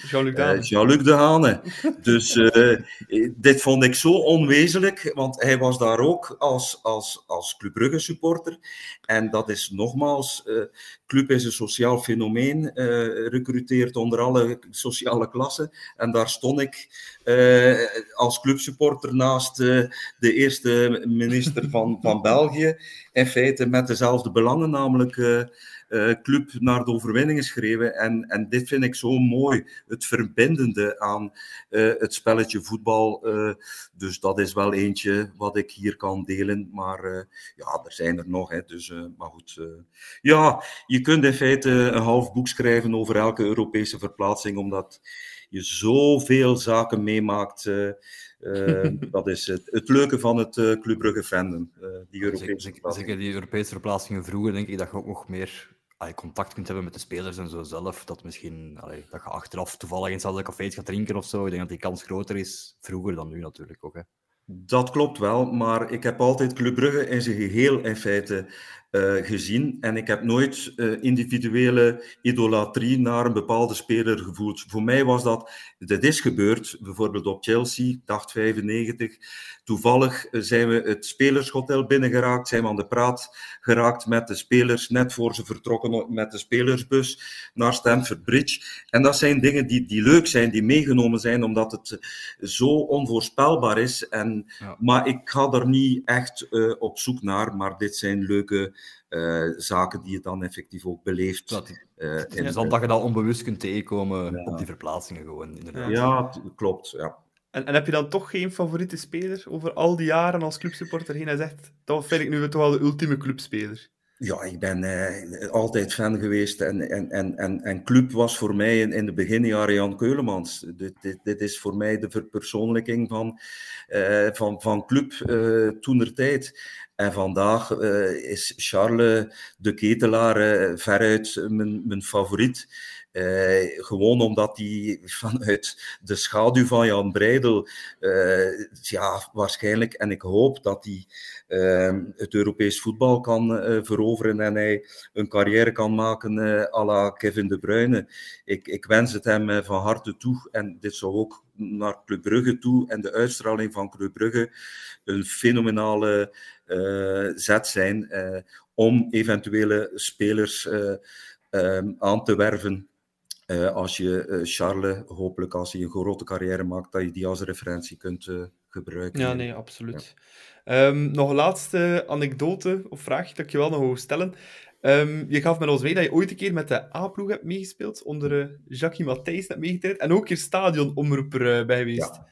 Jean-Luc Dehane. Jean-Luc Dehane. dus dit vond ik zo onwezenlijk, want hij was daar ook als, als, als Club Brugge supporter. En dat is nogmaals, Club is een sociaal fenomeen, recruteert onder alle sociale klassen. En daar stond ik als clubsupporter naast de eerste minister van, van België. In feite met dezelfde belangen, namelijk uh, club naar de overwinning geschreven. En, en dit vind ik zo mooi, het verbindende aan uh, het spelletje voetbal. dus dat is wel eentje wat ik hier kan delen. Maar ja, er zijn er nog. Hè, dus, maar goed, ja, je kunt in feite een half boek schrijven over elke Europese verplaatsing, omdat je zoveel zaken meemaakt. Uh, *laughs* dat is het, het, leuke van het uh, Club Brugge fandom. Die Europese zeker, zeker, die Europese verplaatsingen vroeger, denk ik dat je ook nog meer allee, contact kunt hebben met de spelers en zo zelf. Dat misschien dat je achteraf toevallig eens een café gaat drinken of zo. Ik denk dat die kans groter is vroeger dan nu natuurlijk ook. Hè. Dat klopt wel, maar ik heb altijd Club Brugge in zijn geheel in feite uh, gezien. En ik heb nooit uh, individuele idolatrie naar een bepaalde speler gevoeld. Voor mij was dat, dit is gebeurd, bijvoorbeeld op Chelsea, 95. Toevallig zijn we het spelershotel binnengeraakt, zijn we aan de praat geraakt met de spelers, net voor ze vertrokken met de spelersbus naar Stamford Bridge. En dat zijn dingen die, die leuk zijn, die meegenomen zijn, omdat het zo onvoorspelbaar is. En, ja. Maar ik ga er niet echt uh, op zoek naar, maar dit zijn leuke uh, zaken die je dan effectief ook beleeft. Dat, uh, in ja, dat je dat onbewust kunt tegenkomen ja. op die verplaatsingen gewoon. Inderdaad. Ja, klopt. Ja. En, en, heb je dan toch geen favoriete speler over al die jaren als clubsupporter heen en zegt, dat vind ik nu toch wel de ultieme clubspeler? Ja, ik ben eh, altijd fan geweest en, en, en, en, en club was voor mij in, in de beginjaren Jan Keulemans. Dit, dit, is voor mij de verpersoonlijking van, uh, van, van club uh, toenertijd. En vandaag uh, is Charles de Ketelaar veruit mijn, mijn favoriet. Uh, gewoon omdat hij vanuit de schaduw van Jan Breidel, ja, waarschijnlijk, en ik hoop dat hij het Europees voetbal kan veroveren en hij een carrière kan maken à la Kevin De Bruyne. Ik, ik wens het hem van harte toe en dit zou ook naar Club Brugge toe en de uitstraling van Club Brugge een fenomenale zet zijn om eventuele spelers um, aan te werven. Als je Charles, hopelijk als hij een grote carrière maakt, dat je die als referentie kunt gebruiken. Ja, nee, absoluut. Ja. Um, nog een laatste anekdote of vraag dat ik je wel nog wil stellen. Um, je gaf met ons mee dat je ooit een keer met de A-ploeg hebt meegespeeld, onder uh, Jackie Matthijs hebt meegetraind en ook je stadionomroeper uh, bij geweest. Ja.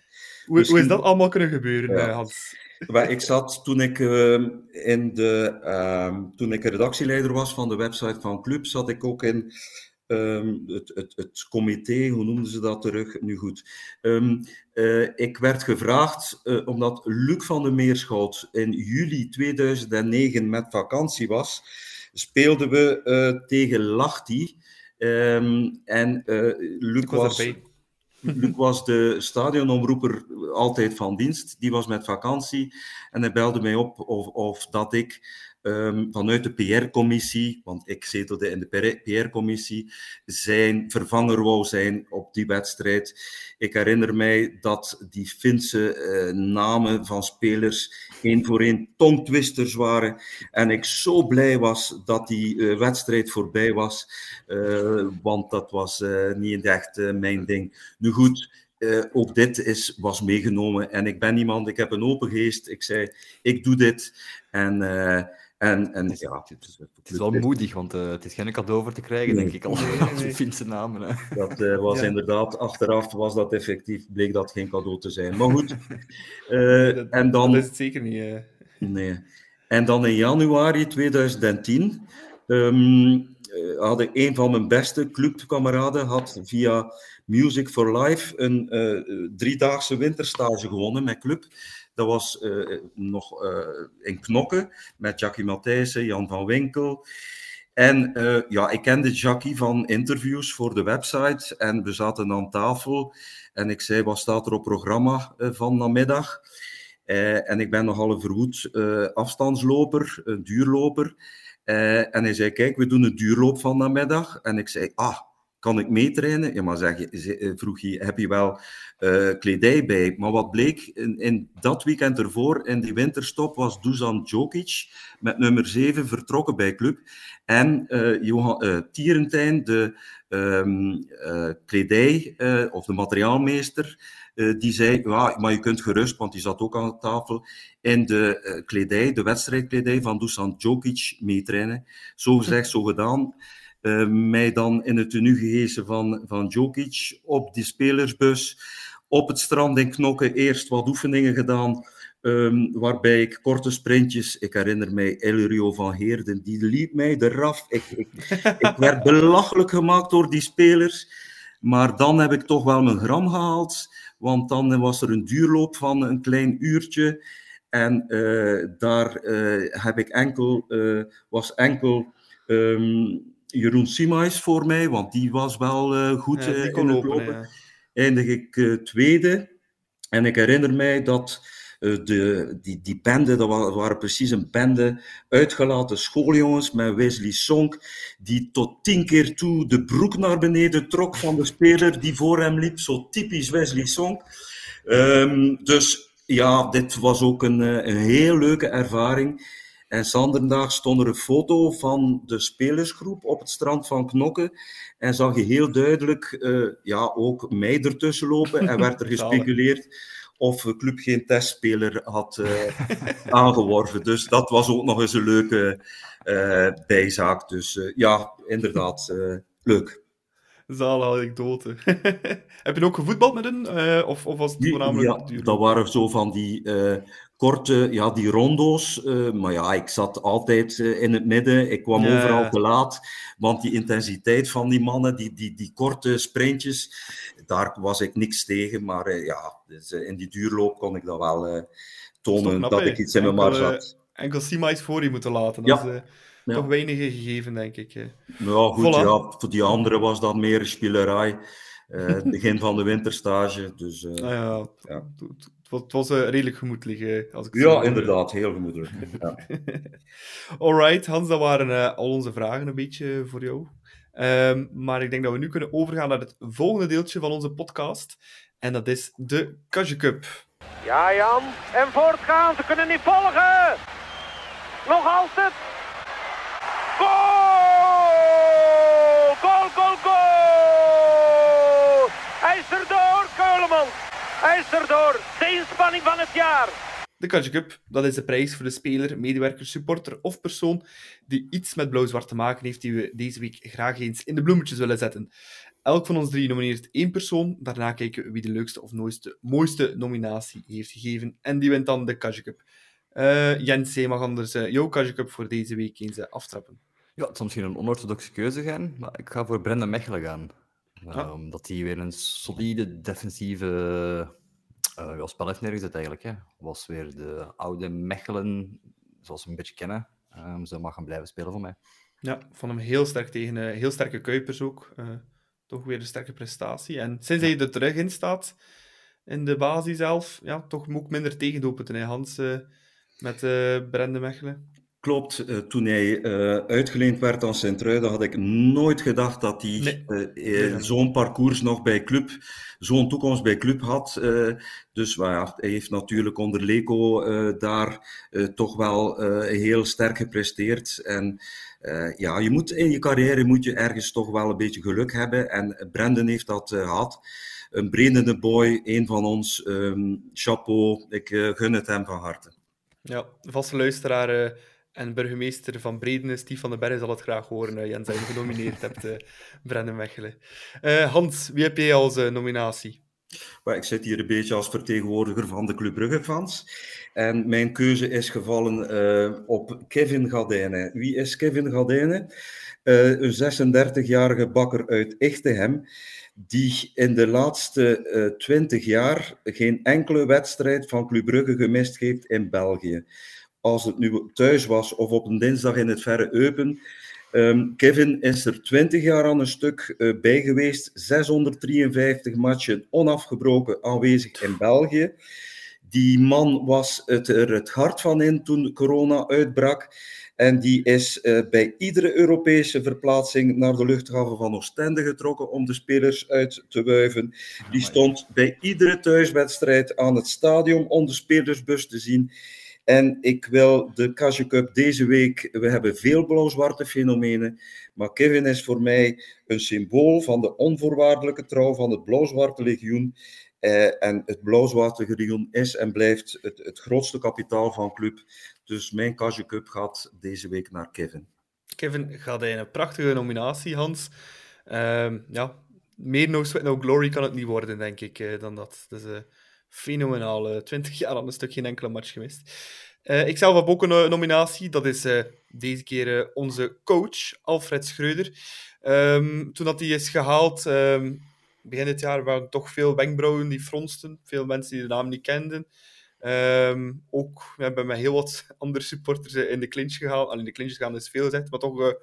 Hoe, Misschien... hoe, is dat allemaal kunnen gebeuren, ja. Hans? *laughs* Maar ik zat toen ik, uh, in de, uh, toen ik redactieleider was van de website van Club, zat ik ook in um, het, het, het comité, hoe noemden ze dat terug? Nu goed. Um, uh, ik werd gevraagd, uh, omdat Luc van der Meerschout in juli 2009 met vakantie was, speelden we uh, tegen Lachti. Um, en Luc was... was *laughs* Luc was de stadionomroeper altijd van dienst. Die was met vakantie en hij belde mij op of, of dat ik um, vanuit de PR-commissie, want ik zetelde in de PR-commissie, zijn vervanger wou zijn op die wedstrijd. Ik herinner mij dat die Finse uh, namen van spelers één voor één tongtwisters waren. En ik zo blij was dat die uh, wedstrijd voorbij was, uh, want dat was niet echt mijn ding. Nu goed. Uh, ook dit is, was meegenomen. En ik ben iemand, ik heb een open geest. Ik zei, ik doe dit. En en, en het is, ja, het is, het is wel moedig, want uh, het is geen cadeau voor te krijgen, nee. denk ik al. Nee, nee, nee. Finse namen. Hè. Dat uh, was ja. inderdaad, achteraf was dat effectief, bleek dat geen cadeau te zijn. Maar goed. *laughs* Uh, dat, en dan, dat is het zeker niet. Nee. En dan in januari 2010 um, hadden een van mijn beste clubkameraden had via Music for Life een driedaagse winterstage gewonnen met club. Dat was uh, nog uh, in Knokken met Jackie Matthijssen, Jan van Winkel. En uh, ja, ik kende Jackie van interviews voor de website en we zaten aan tafel en ik zei, wat staat er op programma van namiddag? en ik ben nogal een verwoed afstandsloper, een duurloper. en hij zei, kijk, we doen een duurloop van namiddag. En ik zei, ah, kan ik meetrainen? Ja, maar zeg, vroeg hij, heb je wel kledij bij? Maar wat bleek, in, in, dat weekend ervoor, in die winterstop, was Dusan Djokic met nummer 7 vertrokken bij club. En uh, Johan, uh, Tierentijn, de uh, kledij of de materiaalmeester, die zei: ja, maar je kunt gerust, want die zat ook aan tafel, in de kledij, de wedstrijdkledij van Dusan Djokic meetrainen. Zo gezegd, zo gedaan. Mij dan in het tenue gehezen van, van Djokic op die spelersbus. Op het strand in Knokken eerst wat oefeningen gedaan Um, waarbij ik korte sprintjes, ik herinner mij Elrio van Heerden, die liep mij eraf. Ik, ik, ik *laughs* werd belachelijk gemaakt door die spelers. Maar dan heb ik toch wel mijn gram gehaald, want dan was er een duurloop van een klein uurtje. En uh, daar uh, heb ik enkel, uh, was enkel um, Jeroen Simais voor mij, want die was wel goed ja, in het lopen. Ja. Eindig ik tweede. En ik herinner mij dat eh, de, die, die bende, dat waren precies een bende uitgelaten schooljongens met Wesley Song, die tot tien keer toe de broek naar beneden trok van de speler die voor hem liep. Zo typisch Wesley Song. Um, dus ja, dit was ook een, eh, een heel leuke ervaring. En zanderdag stond er een foto van de spelersgroep op het strand van Knokke. En zag je heel duidelijk uh, ja, ook mij ertussen lopen. En werd er *laughs* gespeculeerd of de club geen testspeler had uh, *laughs* aangeworven. Dus dat was ook nog eens een leuke uh, bijzaak. Dus ja, inderdaad, leuk. Zalige anekdote. *laughs* Heb je ook gevoetbald met hen? of, of was het voornamelijk Ja, dat waren zo van die korte, ja, die rondo's. Uh, maar ja, ik zat altijd uh, in het midden. Ik kwam ja. overal te laat. Want die intensiteit van die mannen, die, die, die korte sprintjes, daar was ik niks tegen. Maar uh, ja, dus, in die duurloop kon ik dat wel tonen knap, dat ik iets in mijn mar zat. Enkel Sima iets voor je moeten laten. Dat ja. is ja. toch weinig gegeven, denk ik. Ja, goed, ja, voor die anderen was dat meer spielerij. het begin van de winterstage. Dus, ah, ja. Het was uh, redelijk gemoedelijk. Als ik ja, inderdaad, heel gemoedelijk. Ja. *laughs* Alright, Hans, dat waren uh, al onze vragen een beetje voor jou. Um, maar ik denk dat we nu kunnen overgaan naar het volgende deeltje van onze podcast. En dat is de Kajje Cup. Ja, Jan. En voortgaan, ze kunnen niet volgen. Nog altijd. Goal! Goal, goal, goal! Hij is er door, Keulemans. Hij is erdoor. De inspanning van het jaar. De Katje Cup, dat is de prijs voor de speler, medewerker, supporter of persoon die iets met blauw-zwart te maken heeft, die we deze week graag eens in de bloemetjes willen zetten. Elk van ons drie nomineert één persoon. Daarna kijken we wie de leukste of mooiste, mooiste nominatie heeft gegeven. En die wint dan de Katje Cup. Uh, Jens, jij mag anders uh, jouw Katje Cup voor deze week eens uh, aftrappen. Ja, het zal misschien een onorthodoxe keuze gaan, maar ik ga voor Brenda Mechelen gaan. Ja. Um, dat hij weer een solide defensieve uh, ja, spel heeft neergezet eigenlijk. Hè. Was weer de oude Mechelen, zoals we een beetje kennen. Um, ze mag gaan blijven spelen voor mij. Ja, van hem heel sterk tegen uh, heel sterke Kuipers ook. Uh, toch weer een sterke prestatie. En sinds hij er terug in staat, in de basis zelf, ja, toch ook minder tegendoelpunten. Hans met Brende Mechelen. Klopt, uh, toen hij uh, uitgeleend werd aan Sint-Truiden, had ik nooit gedacht dat hij nee. uh, zo'n parcours nog bij club, zo'n toekomst bij club had. dus ja, hij heeft natuurlijk onder Leco daar toch wel heel sterk gepresteerd. En ja, je moet, in je carrière moet je ergens toch wel een beetje geluk hebben. En Brendan heeft dat gehad. Een brandende boy, een van ons. Um, chapeau, ik gun het hem van harte. Ja, vaste luisteraar en burgemeester van Breden, Stief van den Berg, zal het graag horen, uh, Jens, dat genomineerd hebt, uh, Brendan Mechelen. Uh, Hans, wie heb jij als nominatie? ik zit hier een beetje als vertegenwoordiger van de Club Brugge-fans. En mijn keuze is gevallen op Kevin Gadijnen. Wie is Kevin Gadijnen? een 36-jarige bakker uit Echtegem, die in de laatste 20 jaar geen enkele wedstrijd van Club Brugge gemist heeft in België als het nu thuis was of op een dinsdag in het verre Eupen. Um, Kevin is er 20 jaar aan een stuk uh, bij geweest, 653 matchen onafgebroken aanwezig in België. Die man was het, er het hart van in toen corona uitbrak. En die is uh, bij iedere Europese verplaatsing naar de luchthaven van Oostende getrokken om de spelers uit te wuiven. Die stond bij iedere thuiswedstrijd aan het stadion om de spelersbus te zien. En ik wil de Casio deze week. We hebben veel blauw-zwarte fenomenen. Maar Kevin is voor mij een symbool van de onvoorwaardelijke trouw van het blauw-zwarte legioen. Eh, en het blauw-zwarte legioen is en blijft het, grootste kapitaal van club. Dus mijn Casio Cup gaat deze week naar Kevin. Kevin gaat in een prachtige nominatie, Hans. Uh, ja, meer No Sweat No Glory kan het niet worden, denk ik, uh, dan dat. Dus uh, fenomenaal. 20 jaar aan een stuk geen enkele match gemist. Uh, ik zelf heb ook een nominatie. Dat is deze keer onze coach, Alfred Schreuder. Um, toen dat hij is gehaald, um, begin dit jaar, waren toch veel wenkbrauwen die fronsten. Veel mensen die de naam niet kenden. Um, ook we hebben met heel wat andere supporters in de clinch gehaald. Al in de clinch gegaan is veel gezegd, maar toch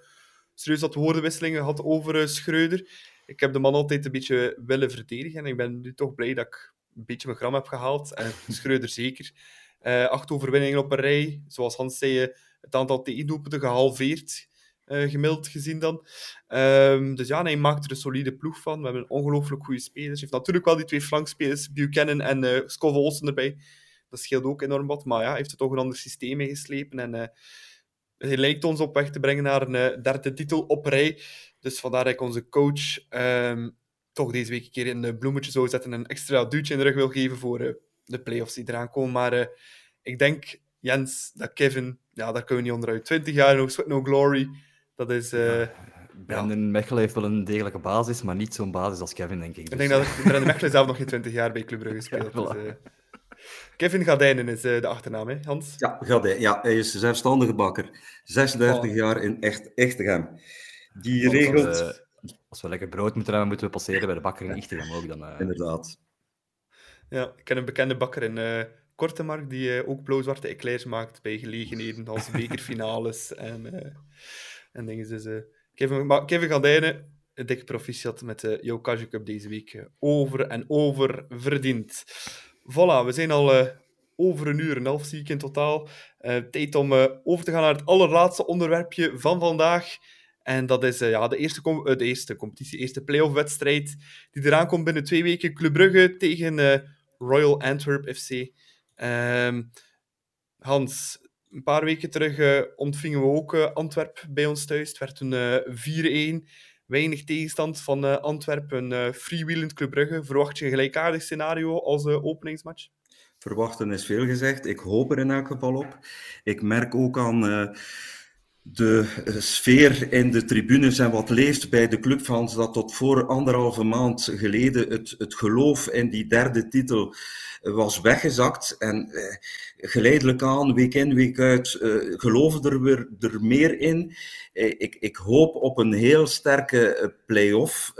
serieus wat woordenwisselingen gehad over Schreuder. Ik heb de man altijd een beetje willen verdedigen en ik ben nu toch blij dat ik een beetje mijn gram heb gehaald. En *laughs* Schreuder zeker. Uh, acht overwinningen op een rij. Zoals Hans zei, het aantal tegendoelpunten gehalveerd. Uh, gemiddeld gezien dan. Um, dus ja, hij maakt er een solide ploeg van. We hebben ongelooflijk goede spelers. Hij heeft natuurlijk wel die twee flankspelers, Buchanan en uh, Olsen erbij. Dat scheelt ook enorm wat. Maar ja, hij heeft er toch een ander systeem mee geslepen. En hij lijkt ons op weg te brengen naar een derde titel op rij. Dus vandaar dat ik onze coach um, toch deze week een keer een bloemetje zou zetten en een extra duwtje in de rug wil geven voor de playoffs die eraan komen. Maar ik denk, Jens, dat Kevin, ja, daar kunnen we niet onderuit. 20 jaar, no sweat, no glory. Dat is... Uh, ja. Brandon ja. Mechelen heeft wel een degelijke basis, maar niet zo'n basis als Kevin, denk ik. Dus. Ik denk dat Brandon Mechelen zelf nog geen 20 jaar bij Club Brugge *laughs* speelt. Ja, dus, uh... Kevin Gadijnen is uh, de achternaam, hè, Hans? Ja, Gadijn, ja, hij is zelfstandige bakker. 36 oh. jaar in echt, Echtegem. Die Want regelt... Als we, lekker brood moeten hebben, moeten we passeren bij de bakker in Echtegem ook. Dan, Inderdaad. Ja, ik ken een bekende bakker in Kortemark die ook blauw-zwarte eclairs maakt bij gelegenheden als *laughs* bekerfinales en en dingen. Dus uh, Kevin, Kevin Galdijnen, een dikke proficiat met de uh, Casio Cup deze week. Uh, over en over verdiend. Voilà, we zijn al uh, over een uur en half, zie ik in totaal. tijd om over te gaan naar het allerlaatste onderwerpje van vandaag. En dat is ja, de, eerste de eerste competitie, eerste playoff-wedstrijd die eraan komt binnen twee weken. Club Brugge tegen Royal Antwerp FC. Um, Hans, een paar weken terug ontvingen we ook Antwerp bij ons thuis. Het werd een uh, 4-1. Weinig tegenstand van Antwerpen. Een freewheelend Club Brugge. Verwacht je een gelijkaardig scenario als openingsmatch? Verwachten is veel gezegd. Ik hoop er in elk geval op. Ik merk ook aan de sfeer in de tribunes en wat leeft bij de clubfans dat tot voor anderhalve maand geleden het, het geloof in die derde titel was weggezakt. En eh, geleidelijk aan, week in, week uit, eh, geloven er weer er meer in. Eh, ik, ik hoop op een heel sterke eh, play-off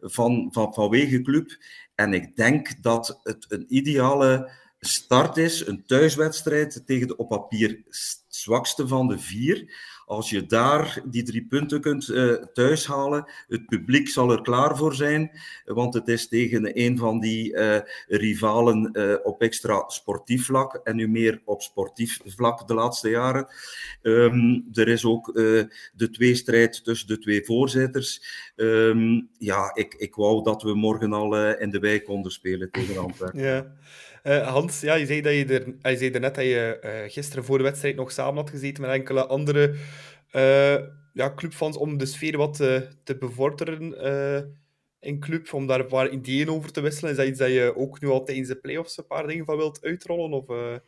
van, van, vanwege club. En ik denk dat het een ideale start is, een thuiswedstrijd tegen de op papier zwakste van de vier. Als je daar die drie punten kunt uh, thuishalen, het publiek zal er klaar voor zijn, want het is tegen een van die uh, rivalen uh, op extra sportief vlak en nu meer op sportief vlak de laatste jaren. Um, er is ook de tweestrijd tussen de twee voorzitters. Um, ja, ik, ik wou dat we morgen al in de wijk konden spelen tegen Antwerpen. Ja. Uh, Hans, ja, je, zei dat je, er, je zei net dat je uh, gisteren voor de wedstrijd nog samen had gezeten met enkele andere uh, ja, clubfans om de sfeer wat te, te bevorderen in club, om daar een paar ideeën over te wisselen. Is dat iets dat je ook nu al tijdens de play-offs een paar dingen van wilt uitrollen? Of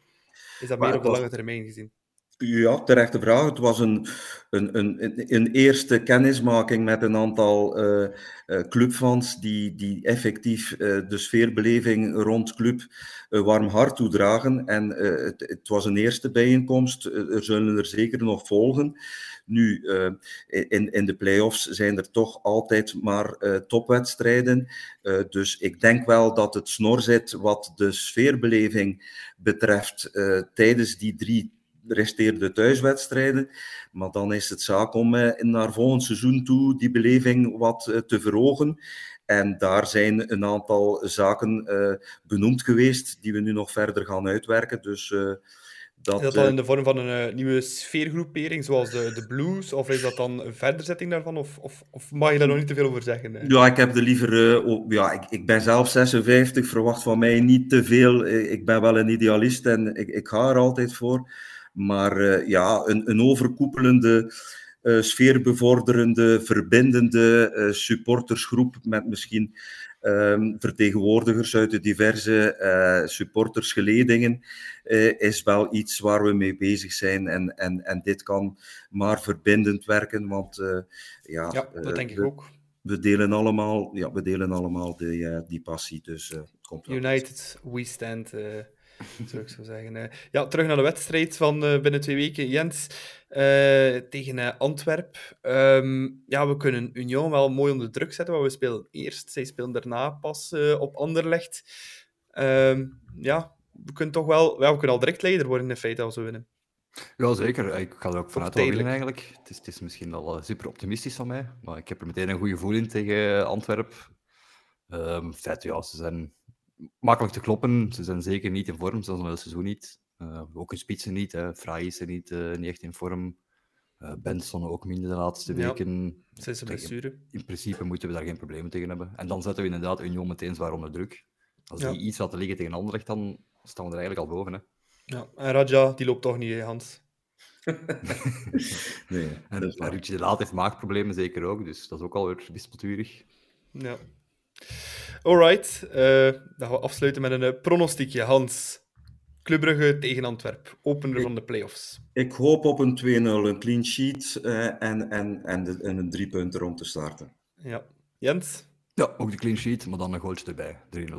is dat meer op de lange termijn gezien? Ja, terechte vraag. Het was een, een, een, een eerste kennismaking met een aantal uh, uh, clubfans die, die effectief uh, de sfeerbeleving rond club warm hart toedragen. En het, het, was een eerste bijeenkomst. er zullen er zeker nog volgen. Nu, in, in de play-offs zijn er toch altijd maar topwedstrijden. dus ik denk wel dat het snor zit wat de sfeerbeleving betreft tijdens die drie resteerde thuiswedstrijden. Maar dan is het zaak om eh, naar volgend seizoen toe die beleving wat eh, te verhogen. En daar zijn een aantal zaken benoemd geweest die we nu nog verder gaan uitwerken. Dus dat, is dat dan in de vorm van een uh, nieuwe sfeergroepering, zoals de, de blues? Of is dat dan een verderzetting daarvan? Of, of, of mag je daar nog niet te veel over zeggen? Ja, ik heb de liever... Uh, ja, ik, ik ben zelf 56, verwacht van mij niet te veel. Ik ben wel een idealist en ik, ik ga er altijd voor. Maar uh, ja, een, een overkoepelende, sfeerbevorderende, verbindende supportersgroep met misschien um, vertegenwoordigers uit de diverse uh, supportersgeledingen, uh, is wel iets waar we mee bezig zijn. En, en, en dit kan maar verbindend werken, want uh, ja, ja, dat denk ik ook. We delen allemaal, ja, we delen allemaal die, die passie. Dus, komt United, we stand *laughs* zou ik zo zeggen. Ja, terug naar de wedstrijd van binnen twee weken. Jens, uh, tegen Antwerp. Um, ja, we kunnen Union wel mooi onder druk zetten, want we spelen eerst. Zij spelen daarna pas uh, op Anderlecht. Um, ja, we kunnen toch wel... Ja, we kunnen al direct leider worden in feite als we winnen. Ja, zeker. Ik ga er ook vanuit winnen eigenlijk. Het is, het is misschien al super optimistisch van mij, maar ik heb er meteen een goed gevoel in tegen Antwerp. Um, feit, ja, ze zijn makkelijk te kloppen. Ze zijn zeker niet in vorm, zelfs nog het seizoen niet. Uh, ook in spitsen niet. Hè. Fraai is er niet, uh, niet echt in vorm. Uh, Benson ook minder de laatste weken. Ja, zijn blessure. In principe moeten we daar geen problemen tegen hebben. En dan zetten we inderdaad Union meteen zwaar onder druk. Als die iets laten liggen tegen Anderlecht, dan staan we er eigenlijk al boven. Hè. Ja, en Raja, die loopt toch niet, Hans? *laughs* nee, en Ruudje de Laat heeft maagproblemen zeker ook, dus dat is ook alweer wispelturig. Ja. Alright, uh, dan gaan we afsluiten met een pronostiekje. Hans, Club Brugge tegen Antwerp, opener van de playoffs. Ik hoop op een 2-0, een clean sheet uh, en, en, en, de, en een drie punten om te starten. Ja. Jens? Ja, ook de clean sheet, maar dan een goaltje erbij. 3-0.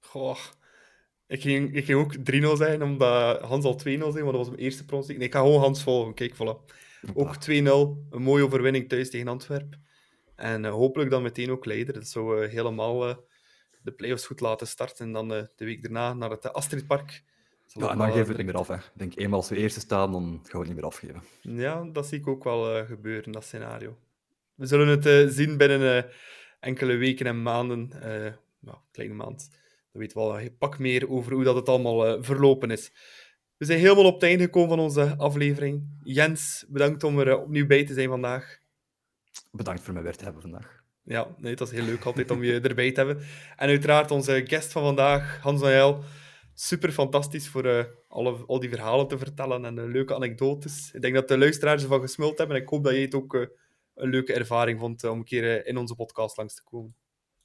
Goh. Ik ging, ik ging ook 3-0 zijn, omdat Hans al 2-0 zei, maar dat was mijn eerste pronostiek. Nee, ik ga gewoon Hans volgen. Kijk, voilà. Ook 2-0. Een mooie overwinning thuis tegen Antwerp. En uh, hopelijk dan meteen ook leider. Dat zou uh, helemaal uh, de play-offs goed laten starten. En dan de week daarna naar het Astridpark. Ja, en dan geven we het niet meer af. Hè. Ik denk, eenmaal als we eerste staan, dan gaan we het niet meer afgeven. Ja, dat zie ik ook wel gebeuren, dat scenario. We zullen het zien binnen enkele weken en maanden. nou, kleine maand. Dan weten we al een pak meer over hoe dat het allemaal verlopen is. We zijn helemaal op het einde gekomen van onze aflevering. Jens, bedankt om er opnieuw bij te zijn vandaag. Bedankt voor mij weer te hebben vandaag. Ja, nee, het was heel leuk altijd om je *laughs* erbij te hebben. En uiteraard onze guest van vandaag, Hans Noël. Super fantastisch voor uh, alle, al die verhalen te vertellen en uh, leuke anekdotes. Ik denk dat de luisteraars ervan gesmuld hebben. En ik hoop dat jij het ook uh, een leuke ervaring vond om een keer in onze podcast langs te komen.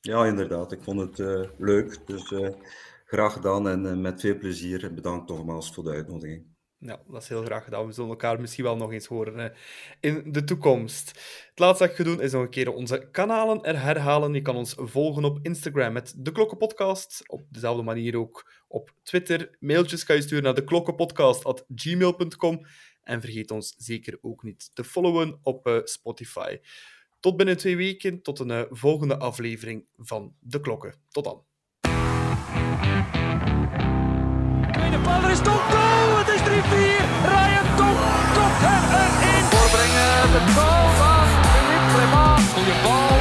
Ja, inderdaad. Ik vond het leuk. Dus graag gedaan en met veel plezier. Bedankt nogmaals voor de uitnodiging. Ja, dat is heel graag gedaan. We zullen elkaar misschien wel nog eens horen in de toekomst. Het laatste dat ik ga doen is nog een keer onze kanalen er herhalen. Je kan ons volgen op Instagram met De Klokkenpodcast. Op dezelfde manier ook op Twitter. Mailtjes kan je sturen naar deklokkenpodcast.gmail.com. En vergeet ons zeker ook niet te followen op uh, Spotify. Tot binnen twee weken, tot een uh, volgende aflevering van De Klokken. Tot dan. En. Voorbrengen, de goal van Philippe Clement. Goeie bal.